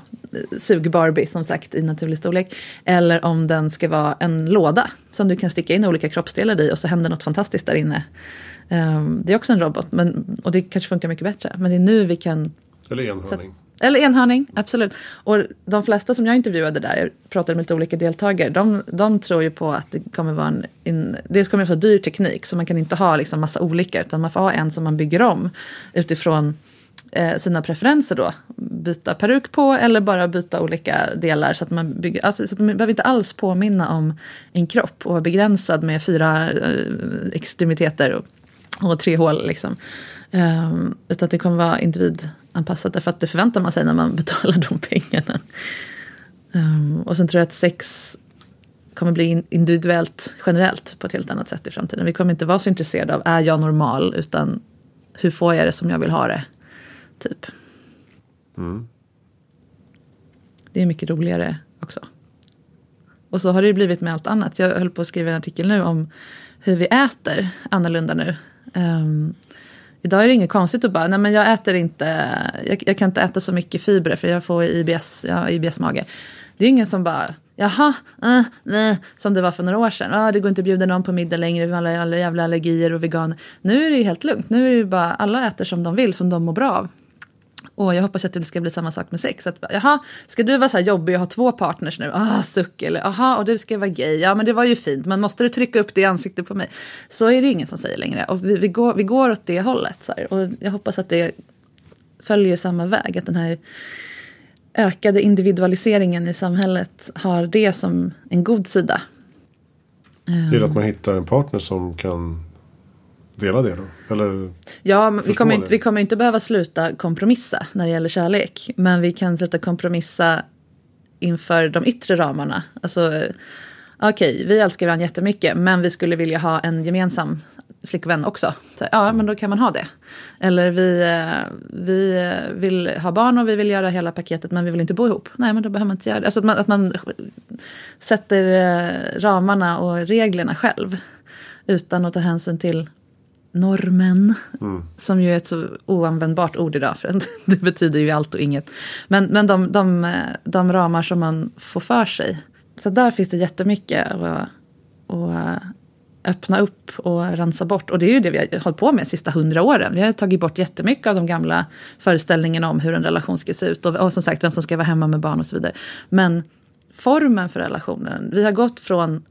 sug-Barbie som sagt i naturlig storlek. Eller om den ska vara en låda som du kan sticka in olika kroppsdelar i och så händer något fantastiskt där inne. Um, det är också en robot men, och det kanske funkar mycket bättre. Men det är nu vi kan... Eller enhörning. Eller enhörning, absolut. Och de flesta som jag intervjuade där, jag pratade med lite olika deltagare, de, de tror ju på att det kommer vara en, en dels kommer vara dyr teknik så man kan inte ha liksom massa olika utan man får ha en som man bygger om utifrån eh, sina preferenser då. Byta peruk på eller bara byta olika delar så att man bygger, alltså, så att man behöver inte alls påminna om en kropp och vara begränsad med fyra eh, extremiteter och, och tre hål liksom. Um, utan att det kommer vara individ individanpassat därför att det förväntar man sig när man betalar de pengarna. Um, och sen tror jag att sex kommer bli individuellt generellt på ett helt annat sätt i framtiden. Vi kommer inte vara så intresserade av är jag normal utan hur får jag det som jag vill ha det. Typ. Mm. Det är mycket roligare också. Och så har det blivit med allt annat. Jag höll på att skriva en artikel nu om hur vi äter annorlunda nu. Um, idag är det inget konstigt att bara, nej men jag äter inte, jag, jag kan inte äta så mycket fibrer för jag får IBS, jag har IBS-mage. Det är ingen som bara, jaha, äh, nej, som det var för några år sedan. Ah, det går inte att bjuda någon på middag längre, vi har alla, alla jävla allergier och veganer. Nu är det ju helt lugnt, nu är det ju bara, alla äter som de vill, som de mår bra av. Och jag hoppas att det ska bli samma sak med sex. Att, jaha, ska du vara så här jobbig och ha två partners nu? Ah, suck. Eller aha, och du ska vara gay. Ja, men det var ju fint. Men måste du trycka upp det i ansiktet på mig? Så är det ingen som säger längre. Och vi, vi, går, vi går åt det hållet. Så här. Och jag hoppas att det följer samma väg. Att den här ökade individualiseringen i samhället har det som en god sida. Det är att man hittar en partner som kan dela det då? Eller ja, vi kommer, inte, vi kommer inte behöva sluta kompromissa när det gäller kärlek. Men vi kan sluta kompromissa inför de yttre ramarna. Alltså, okej, okay, vi älskar varandra jättemycket men vi skulle vilja ha en gemensam flickvän också. Så, ja, men då kan man ha det. Eller vi, eh, vi vill ha barn och vi vill göra hela paketet men vi vill inte bo ihop. Nej, men då behöver man inte göra det. Alltså att man, att man sätter eh, ramarna och reglerna själv. Utan att ta hänsyn till normen. Mm. Som ju är ett så oanvändbart ord idag för <laughs> det betyder ju allt och inget. Men, men de, de, de ramar som man får för sig. Så där finns det jättemycket att, att öppna upp och rensa bort. Och det är ju det vi har hållit på med de sista hundra åren. Vi har tagit bort jättemycket av de gamla föreställningarna om hur en relation ska se ut. Och, och som sagt vem som ska vara hemma med barn och så vidare. Men formen för relationen. Vi har gått från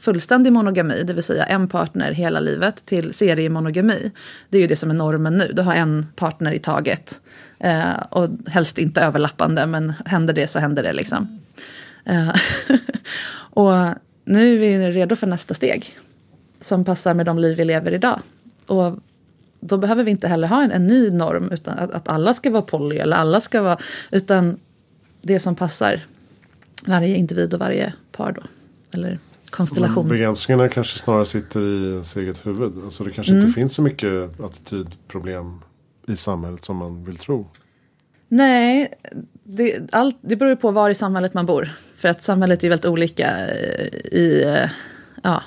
fullständig monogami, det vill säga en partner hela livet, till seriemonogami. Det är ju det som är normen nu. Du har en partner i taget. Eh, och helst inte överlappande, men händer det så händer det liksom. Eh, <laughs> och nu är vi redo för nästa steg. Som passar med de liv vi lever idag. Och då behöver vi inte heller ha en, en ny norm, utan att, att alla ska vara poly eller alla ska vara... Utan det som passar varje individ och varje par då. Eller konstellation. Men begränsningarna kanske snarare sitter i ens eget huvud. Alltså det kanske mm. inte finns så mycket attitydproblem i samhället som man vill tro. Nej, det, allt, det beror på var i samhället man bor. För att samhället är väldigt olika i ja,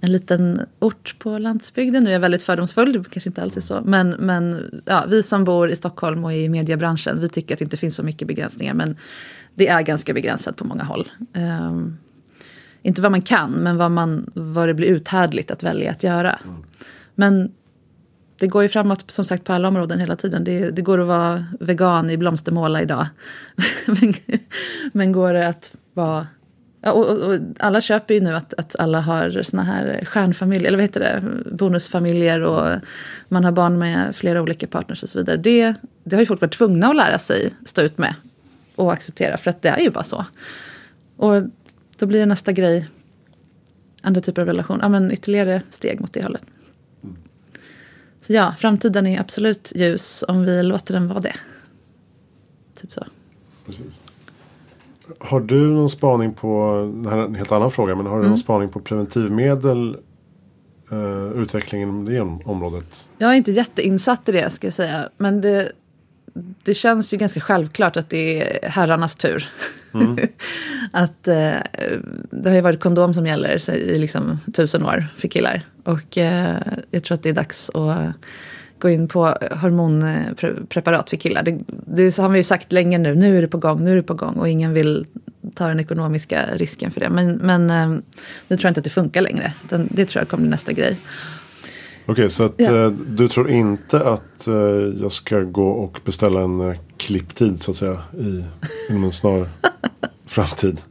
en liten ort på landsbygden. Nu är jag väldigt fördomsfull, det kanske inte alltid så. Men, men ja, vi som bor i Stockholm och i mediebranschen, vi tycker att det inte finns så mycket begränsningar. Men det är ganska begränsat på många håll. Um, inte vad man kan, men vad, man, vad det blir uthärdligt att välja att göra. Mm. Men det går ju framåt som sagt på alla områden hela tiden. Det, det går att vara vegan i blomstermåla idag. <laughs> men, men går det att vara... Ja, och, och, och, alla köper ju nu att, att alla har såna här stjärnfamiljer, eller vad heter det, bonusfamiljer och man har barn med flera olika partners och så vidare. Det, det har ju folk varit tvungna att lära sig stå ut med och acceptera, för att det är ju bara så. Och då blir nästa grej andra typer av relation. Ja, men ytterligare steg mot det hållet. Så ja, framtiden är absolut ljus om vi låter den vara det. Typ så. Precis. Har du någon spaning på, det här är en helt annan fråga, men har du mm. någon spaning på preventivmedel uh, utvecklingen inom det området? Jag är inte jätteinsatt i det ska jag säga. Men det, det känns ju ganska självklart att det är herrarnas tur. Mm. <laughs> att eh, det har ju varit kondom som gäller i liksom tusen år för killar. Och eh, jag tror att det är dags att gå in på hormonpreparat för killar. Det, det har vi ju sagt länge nu, nu är det på gång, nu är det på gång. Och ingen vill ta den ekonomiska risken för det. Men, men eh, nu tror jag inte att det funkar längre. Det tror jag kommer bli nästa grej. Okej, okay, så att, ja. eh, du tror inte att eh, jag ska gå och beställa en klipptid så att säga i, inom en snar framtid?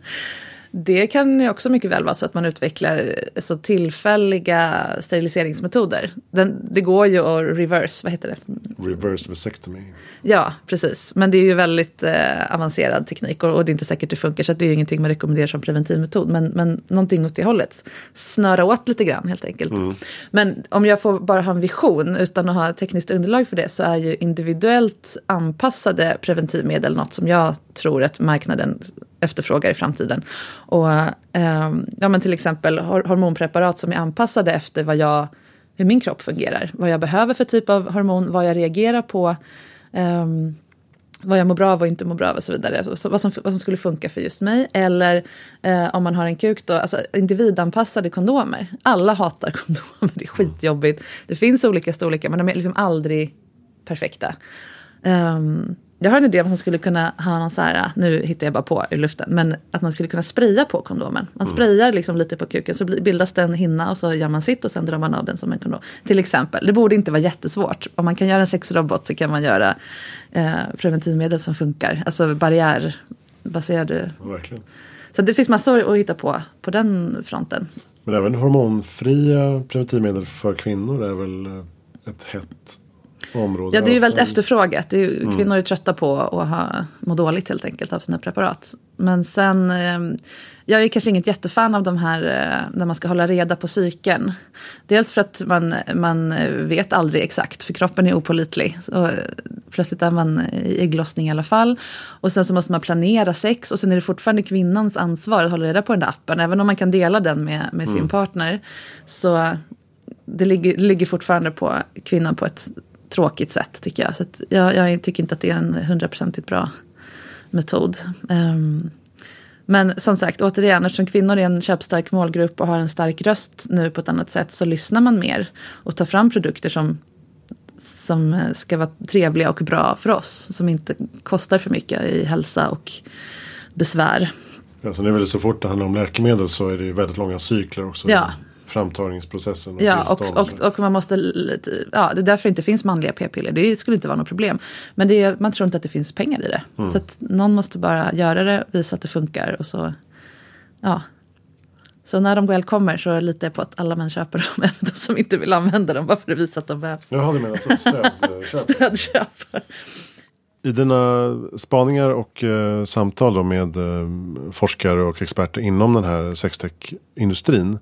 Det kan ju också mycket väl vara så att man utvecklar så tillfälliga steriliseringsmetoder. Den, det går ju att reverse, vad heter det? Reverse vasectomy. Ja, precis. Men det är ju väldigt eh, avancerad teknik och, och, det är inte säkert det funkar så det är ingenting man rekommenderar som preventivmetod. Men, men någonting åt det hållet. Snöra åt lite grann helt enkelt. Mm. Men om jag får bara ha en vision utan att ha tekniskt underlag för det så är ju individuellt anpassade preventivmedel något som jag tror att marknaden efterfrågar i framtiden. Och, eh, ja, men till exempel hormonpreparat som är anpassade efter vad jag hur min kropp fungerar. Vad jag behöver för typ av hormon, vad jag reagerar på. Eh, vad jag mår bra av och inte mår bra av och så vidare. Så vad, som, vad som skulle funka för just mig. Eller eh, om man har en kuk då, alltså individanpassade kondomer. Alla hatar <laughs> kondomer, det är skitjobbigt. Det finns olika storlekar men de är liksom aldrig perfekta. Um, jag har en idé om att man skulle kunna ha någon så här, nu hittar jag bara på i luften, men att man skulle kunna spraya på kondomen. Man mm. sprayar liksom lite på kuken så bildas det en hinna och så gör man sitt och sen drar man av den som en kondom. Till exempel, det borde inte vara jättesvårt. Om man kan göra en sexrobot så kan man göra eh, preventivmedel som funkar, alltså barriärbaserade. Verkligen. Så det finns massor att hitta på på den fronten. Men även hormonfria preventivmedel för kvinnor är väl ett hett område. Ja, det är ju väldigt efterfrågat. Det är ju, mm. Kvinnor är trötta på att ha, må dåligt helt enkelt av sina preparat. Men sen, eh, jag är kanske inget jättefan av de här eh, när man ska hålla reda på cykeln. Dels för att man, man vet aldrig exakt, för kroppen är opolitlig. Så, plötsligt är man i ägglossning i alla fall. Och sen så måste man planera sex och sen är det fortfarande kvinnans ansvar att hålla reda på den där appen. Även om man kan dela den med, med sin mm. partner. Så det ligger, det ligger fortfarande på kvinnan på ett tråkigt sätt tycker jag. Så jag, jag, tycker inte att det är en hundraprocentigt bra metod. Um, men som sagt, återigen, eftersom kvinnor är en köpstark målgrupp och har en stark röst nu på ett annat sätt så lyssnar man mer och tar fram produkter som, som ska vara trevliga och bra för oss. Som inte kostar för mycket i hälsa och besvär. Ja, så det är väl så fort det handlar om läkemedel så är det väldigt långa cykler också. Ja, framtagningsprocessen. Och ja, och, och, och, man måste, ja, det är därför det inte finns manliga p-piller. Det skulle inte vara något problem. Men är, man tror inte att det finns pengar i det. Mm. Så att någon måste bara göra det, visa att det funkar och så, ja. Så när de väl kommer så litar jag på att alla män köper dem, <laughs> även de som inte vill använda dem, bara för att visa att de behövs. Jaha, du menar så, <laughs> stödköp? Stödköp. I dina spaningar och eh, samtal med eh, forskare och experter inom den här sextech-industrin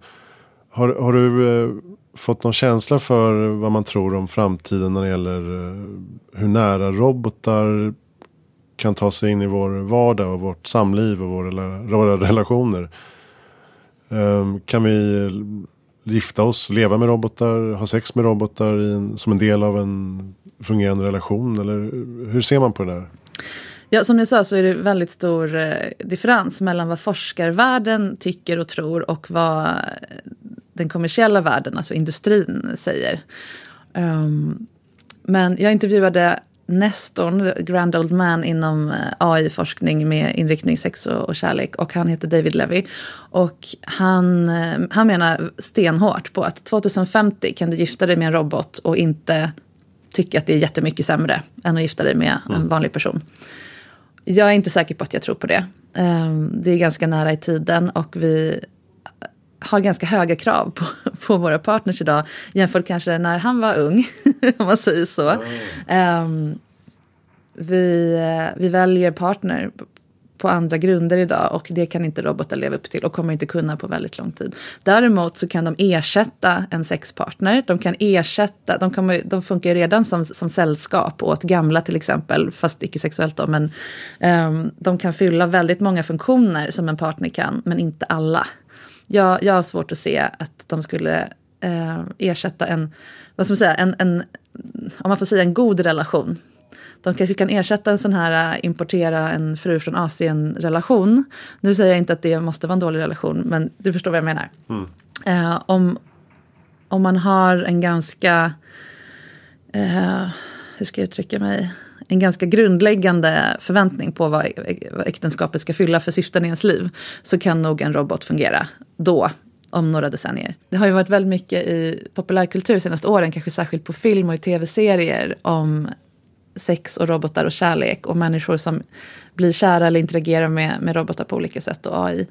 har, har du eh, fått någon känsla för vad man tror om framtiden när det gäller eh, hur nära robotar kan ta sig in i vår vardag och vårt samliv och våra, våra relationer? Eh, kan vi gifta oss, leva med robotar, ha sex med robotar en, som en del av en fungerande relation? Eller hur ser man på det där? Ja, som jag sa så är det väldigt stor eh, differens mellan vad forskarvärlden tycker och tror och vad den kommersiella världen, alltså industrin, säger. Um, men jag intervjuade Nestorn, Grand Old Man inom eh, AI-forskning med inriktning sex och, kärlek. Och han heter David Levy. Och han, eh, han menar stenhårt på att 2050 kan du gifta dig med en robot och inte tycka att det är jättemycket sämre än att gifta dig med en mm. vanlig person. Jag är inte säker på att jag tror på det. Ehm, det är ganska nära i tiden och vi har ganska höga krav på, <laughs> på våra partners idag jämfört kanske när han var ung, <laughs> om man säger så. Mm. Um, vi, vi väljer partner på andra grunder idag och det kan inte robotar leva upp till och kommer inte kunna på väldigt lång tid. Däremot så kan de ersätta en sexpartner. De kan ersätta, de, kommer, de funkar ju redan som, som sällskap åt gamla till exempel, fast icke sexuellt då, men um, de kan fylla väldigt många funktioner som en partner kan, men inte alla jag, jag har svårt att se att de skulle eh, ersätta en, vad ska man säga, en, en, om man får säga en god relation. De kanske kan ersätta en sån här uh, importera en fru från Asien relation. Nu säger jag inte att det måste vara en dålig relation, men du förstår vad jag menar. Mm. Uh, om, om man har en ganska, uh, hur ska jag uttrycka mig, en ganska grundläggande förväntning på vad äktenskapet ska fylla för syften i ens liv så kan nog en robot fungera då om några decennier. Det har ju varit väldigt mycket i populärkultur de senaste åren, kanske särskilt på film och i tv-serier om sex och robotar och kärlek och människor som blir kära eller interagerar med, med robotar på olika sätt och AI.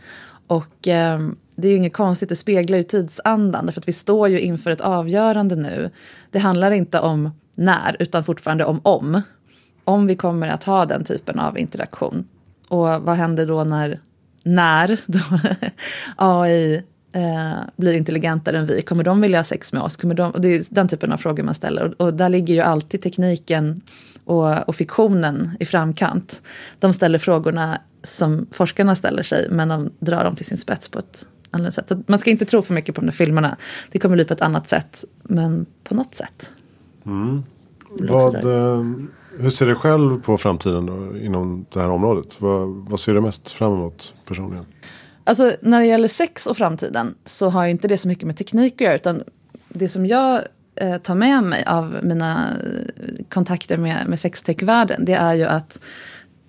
Och eh, det är ju inget konstigt, det speglar ju tidsandan. därför att vi står ju inför ett avgörande nu. Det handlar inte om när, utan fortfarande om om. Om vi kommer att ha den typen av interaktion. Och vad händer då när, när då <laughs> AI eh, blir intelligentare än vi? Kommer de vilja ha sex med oss? Kommer de, det är den typen av frågor man ställer. Och, och där ligger ju alltid tekniken och, och, fiktionen i framkant. De ställer frågorna som forskarna ställer sig, men de drar dem till sin spets på ett annat sätt. Så man ska inte tro för mycket på de där filmerna. Det kommer bli på ett annat sätt, men på något sätt. Mm. Vad, eh, hur ser du själv på framtiden då, inom det här området? Vad, vad ser du mest fram emot personligen? Alltså när det gäller sex och framtiden så har ju inte det så mycket med teknik att göra. Utan det som jag eh, tar med mig av mina eh, kontakter med, med sextechvärlden det är ju att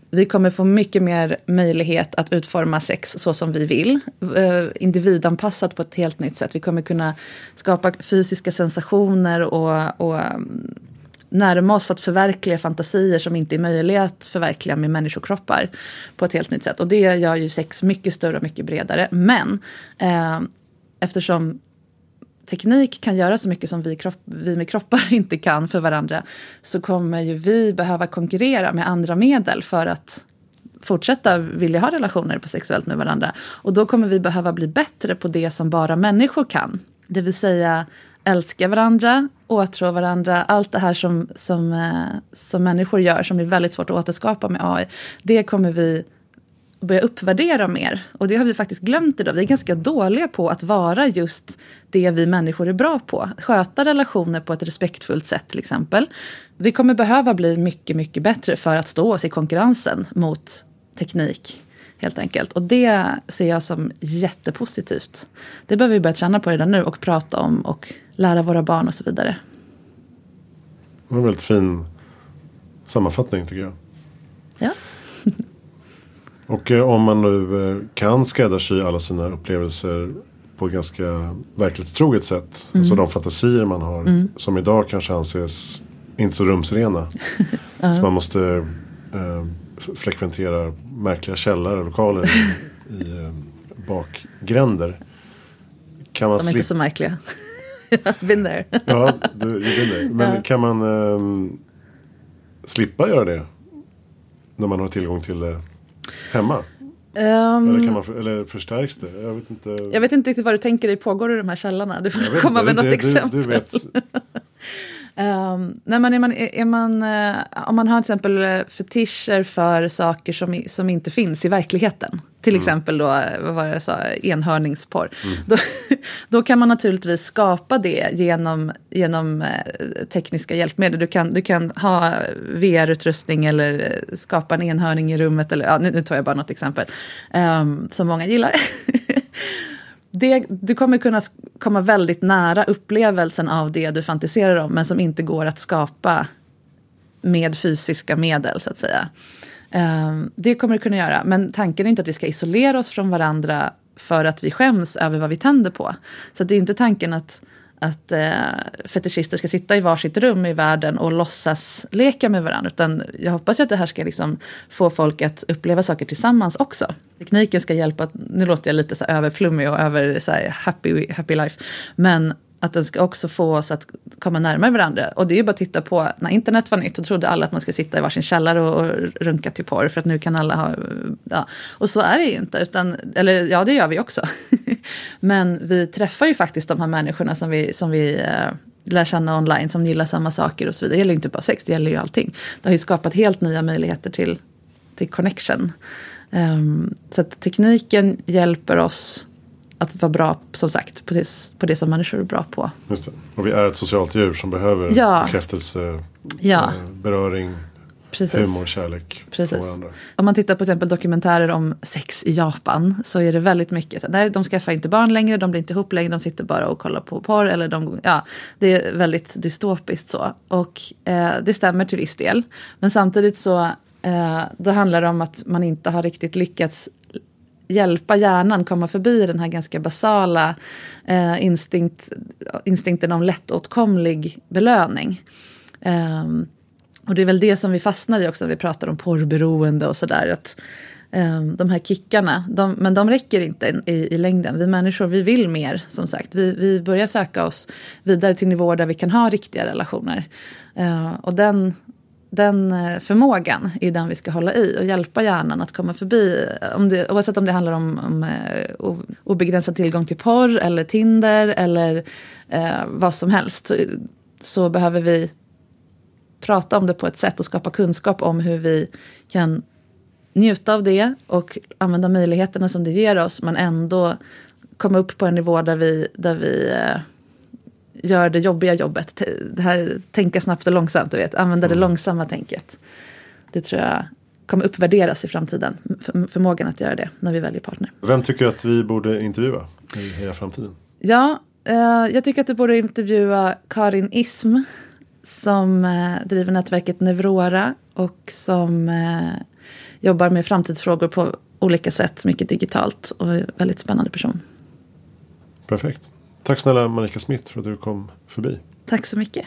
vi kommer få mycket mer möjlighet att utforma sex så som vi vill. Eh, individanpassat på ett helt nytt sätt. Vi kommer kunna skapa fysiska sensationer och, och mm, närma oss att förverkliga fantasier som inte är möjliga att förverkliga med människokroppar på ett helt nytt sätt. Och det gör ju sex mycket större och mycket bredare. Men eh, eftersom teknik kan göra så mycket som vi, kropp, vi med kroppar <laughs> inte kan för varandra så kommer ju vi behöva konkurrera med andra medel för att fortsätta vilja ha relationer på sexuellt med varandra. Och då kommer vi behöva bli bättre på det som bara människor kan. Det vill säga älska varandra, åtrå varandra, allt det här som, som, eh, som människor gör som är väldigt svårt att återskapa med AI. Det kommer vi börja uppvärdera mer. Och det har vi faktiskt glömt idag. Vi är ganska dåliga på att vara just det vi människor är bra på. Sköta relationer på ett respektfullt sätt till exempel. Vi kommer behöva bli mycket, mycket bättre för att stå oss i konkurrensen mot teknik. Helt enkelt. Och det ser jag som jättepositivt. Det behöver vi börja träna på redan nu och prata om och lära våra barn och så vidare. Det var en väldigt fin sammanfattning tycker jag. Ja. <laughs> och eh, om man nu eh, kan skräddarsy alla sina upplevelser på ett ganska verklighetstroget sätt. Mm. Alltså de fantasier man har. Mm. Som idag kanske anses inte så rumsrena. <laughs> uh -huh. Så man måste eh, frekventera märkliga källarlokaler i, i eh, bakgränder. Kan man De är inte så märkliga. <laughs> been there. ja, du, been there. Men ja. kan man eh, slippa göra det? När man har tillgång till det hemma? Um, eller, kan man, eller förstärks det? Jag vet, inte. jag vet inte riktigt vad du tänker dig pågår i de här källarna. Du får komma med något det, exempel. Du, du vet Um, nej, men är man, är man, uh, om man har till exempel eh, fetischer för saker som, som inte finns i verkligheten. Till mm. exempel då, vad var jag sa, enhörningsporr. Mm. <laughs> Då, då kan man naturligtvis skapa det genom, genom uh, tekniska hjälpmedel. Du kan, du kan ha VR-utrustning eller skapa en enhörning i rummet. Eller, ja, nu, nu tar jag bara något exempel um, som många gillar. <laughs> det, du kommer kunna komma väldigt nära upplevelsen av det du fantiserar om men som inte går att skapa med fysiska medel så att säga. Ehm, det kommer du kunna göra, men tanken är inte att vi ska isolera oss från varandra för att vi skäms över vad vi tänder på. Så det är inte tanken att att eh, fetischister ska sitta i varsitt rum i världen och låtsas leka med varandra. Utan jag hoppas ju att det här ska liksom få folk att uppleva saker tillsammans också. Tekniken ska hjälpa, nu låter jag lite så överflummig och över så happy, happy life. Men att den ska också få oss att komma närmare varandra. Och det är ju bara att titta på, när internet var nytt, då trodde alla att man skulle sitta i varsin källare och, och runka till porr, för att nu kan alla ha... Ja. Och så är det ju inte, utan, eller ja, det gör vi också. <laughs> Men vi träffar ju faktiskt de här människorna som vi, som vi eh, lär känna online, som gillar samma saker och så vidare. Det gäller ju inte bara sex, det gäller ju allting. Det har ju skapat helt nya möjligheter till, till connection. Um, så att tekniken hjälper oss att vara bra, som sagt, på det, på det som människor är bra på. Just det. Och vi är ett socialt djur som behöver ja. bekräftelse, ja. Eh, beröring, Precis. humor, kärlek Precis. från varandra. Om man tittar på till exempel dokumentärer om sex i Japan så är det väldigt mycket, så, nej, de skaffar inte barn längre, de blir inte ihop längre, de sitter bara och kollar på porr. Eller de, ja, det är väldigt dystopiskt så. Och eh, det stämmer till viss del. Men samtidigt så eh, då handlar det om att man inte har riktigt lyckats hjälpa hjärnan komma förbi den här ganska basala eh, instinkt, instinkten om lättåtkomlig belöning. Um, och det är väl det som vi fastnar i också när vi pratar om porrberoende och sådär. um, de här kickarna. De, men de räcker inte i, i, längden. Vi människor vi vill mer som sagt. Vi, vi börjar söka oss vidare till nivåer där vi kan ha riktiga relationer. Uh, och den, den eh, förmågan är den vi ska hålla i och hjälpa hjärnan att komma förbi. Eh, om det, oavsett om det handlar om, om eh, obegränsad tillgång till porr eller Tinder eller eh, vad som helst. Så, så behöver vi prata om det på ett sätt och skapa kunskap om hur vi kan njuta av det och använda möjligheterna som det ger oss men ändå komma upp på en nivå där vi, där vi eh, gör det jobbiga jobbet. Det här tänka snabbt och långsamt, du vet. använda det mm. långsamma tänket. Det tror jag kommer uppvärderas i framtiden. För, förmågan att göra det när vi väljer partner. Vem tycker att vi borde intervjua i Heja Framtiden? Ja, eh, jag tycker att du borde intervjua Karin Ism som eh, driver nätverket Nevrora och som eh, jobbar med framtidsfrågor på olika sätt, mycket digitalt och är väldigt spännande person. Perfekt. Tack snälla Marika Smith för att du kom förbi. Tack så mycket.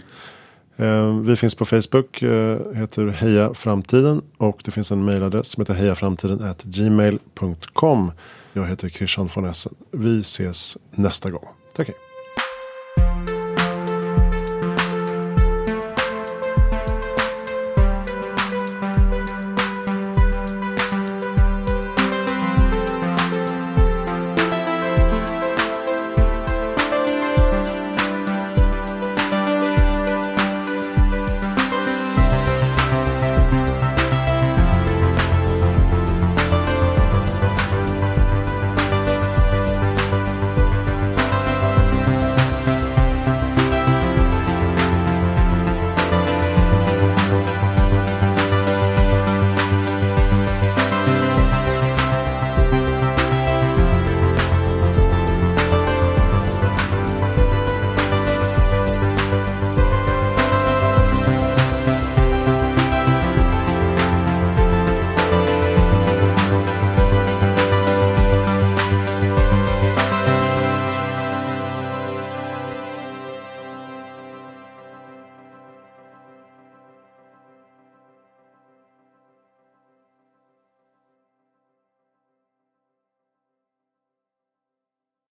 Eh, vi finns på Facebook, eh, heter Heja Framtiden och det finns en mejladress som heter hejaframtiden gmail.com. Jag heter Christian von Essen. Vi ses nästa gång. Tack hej.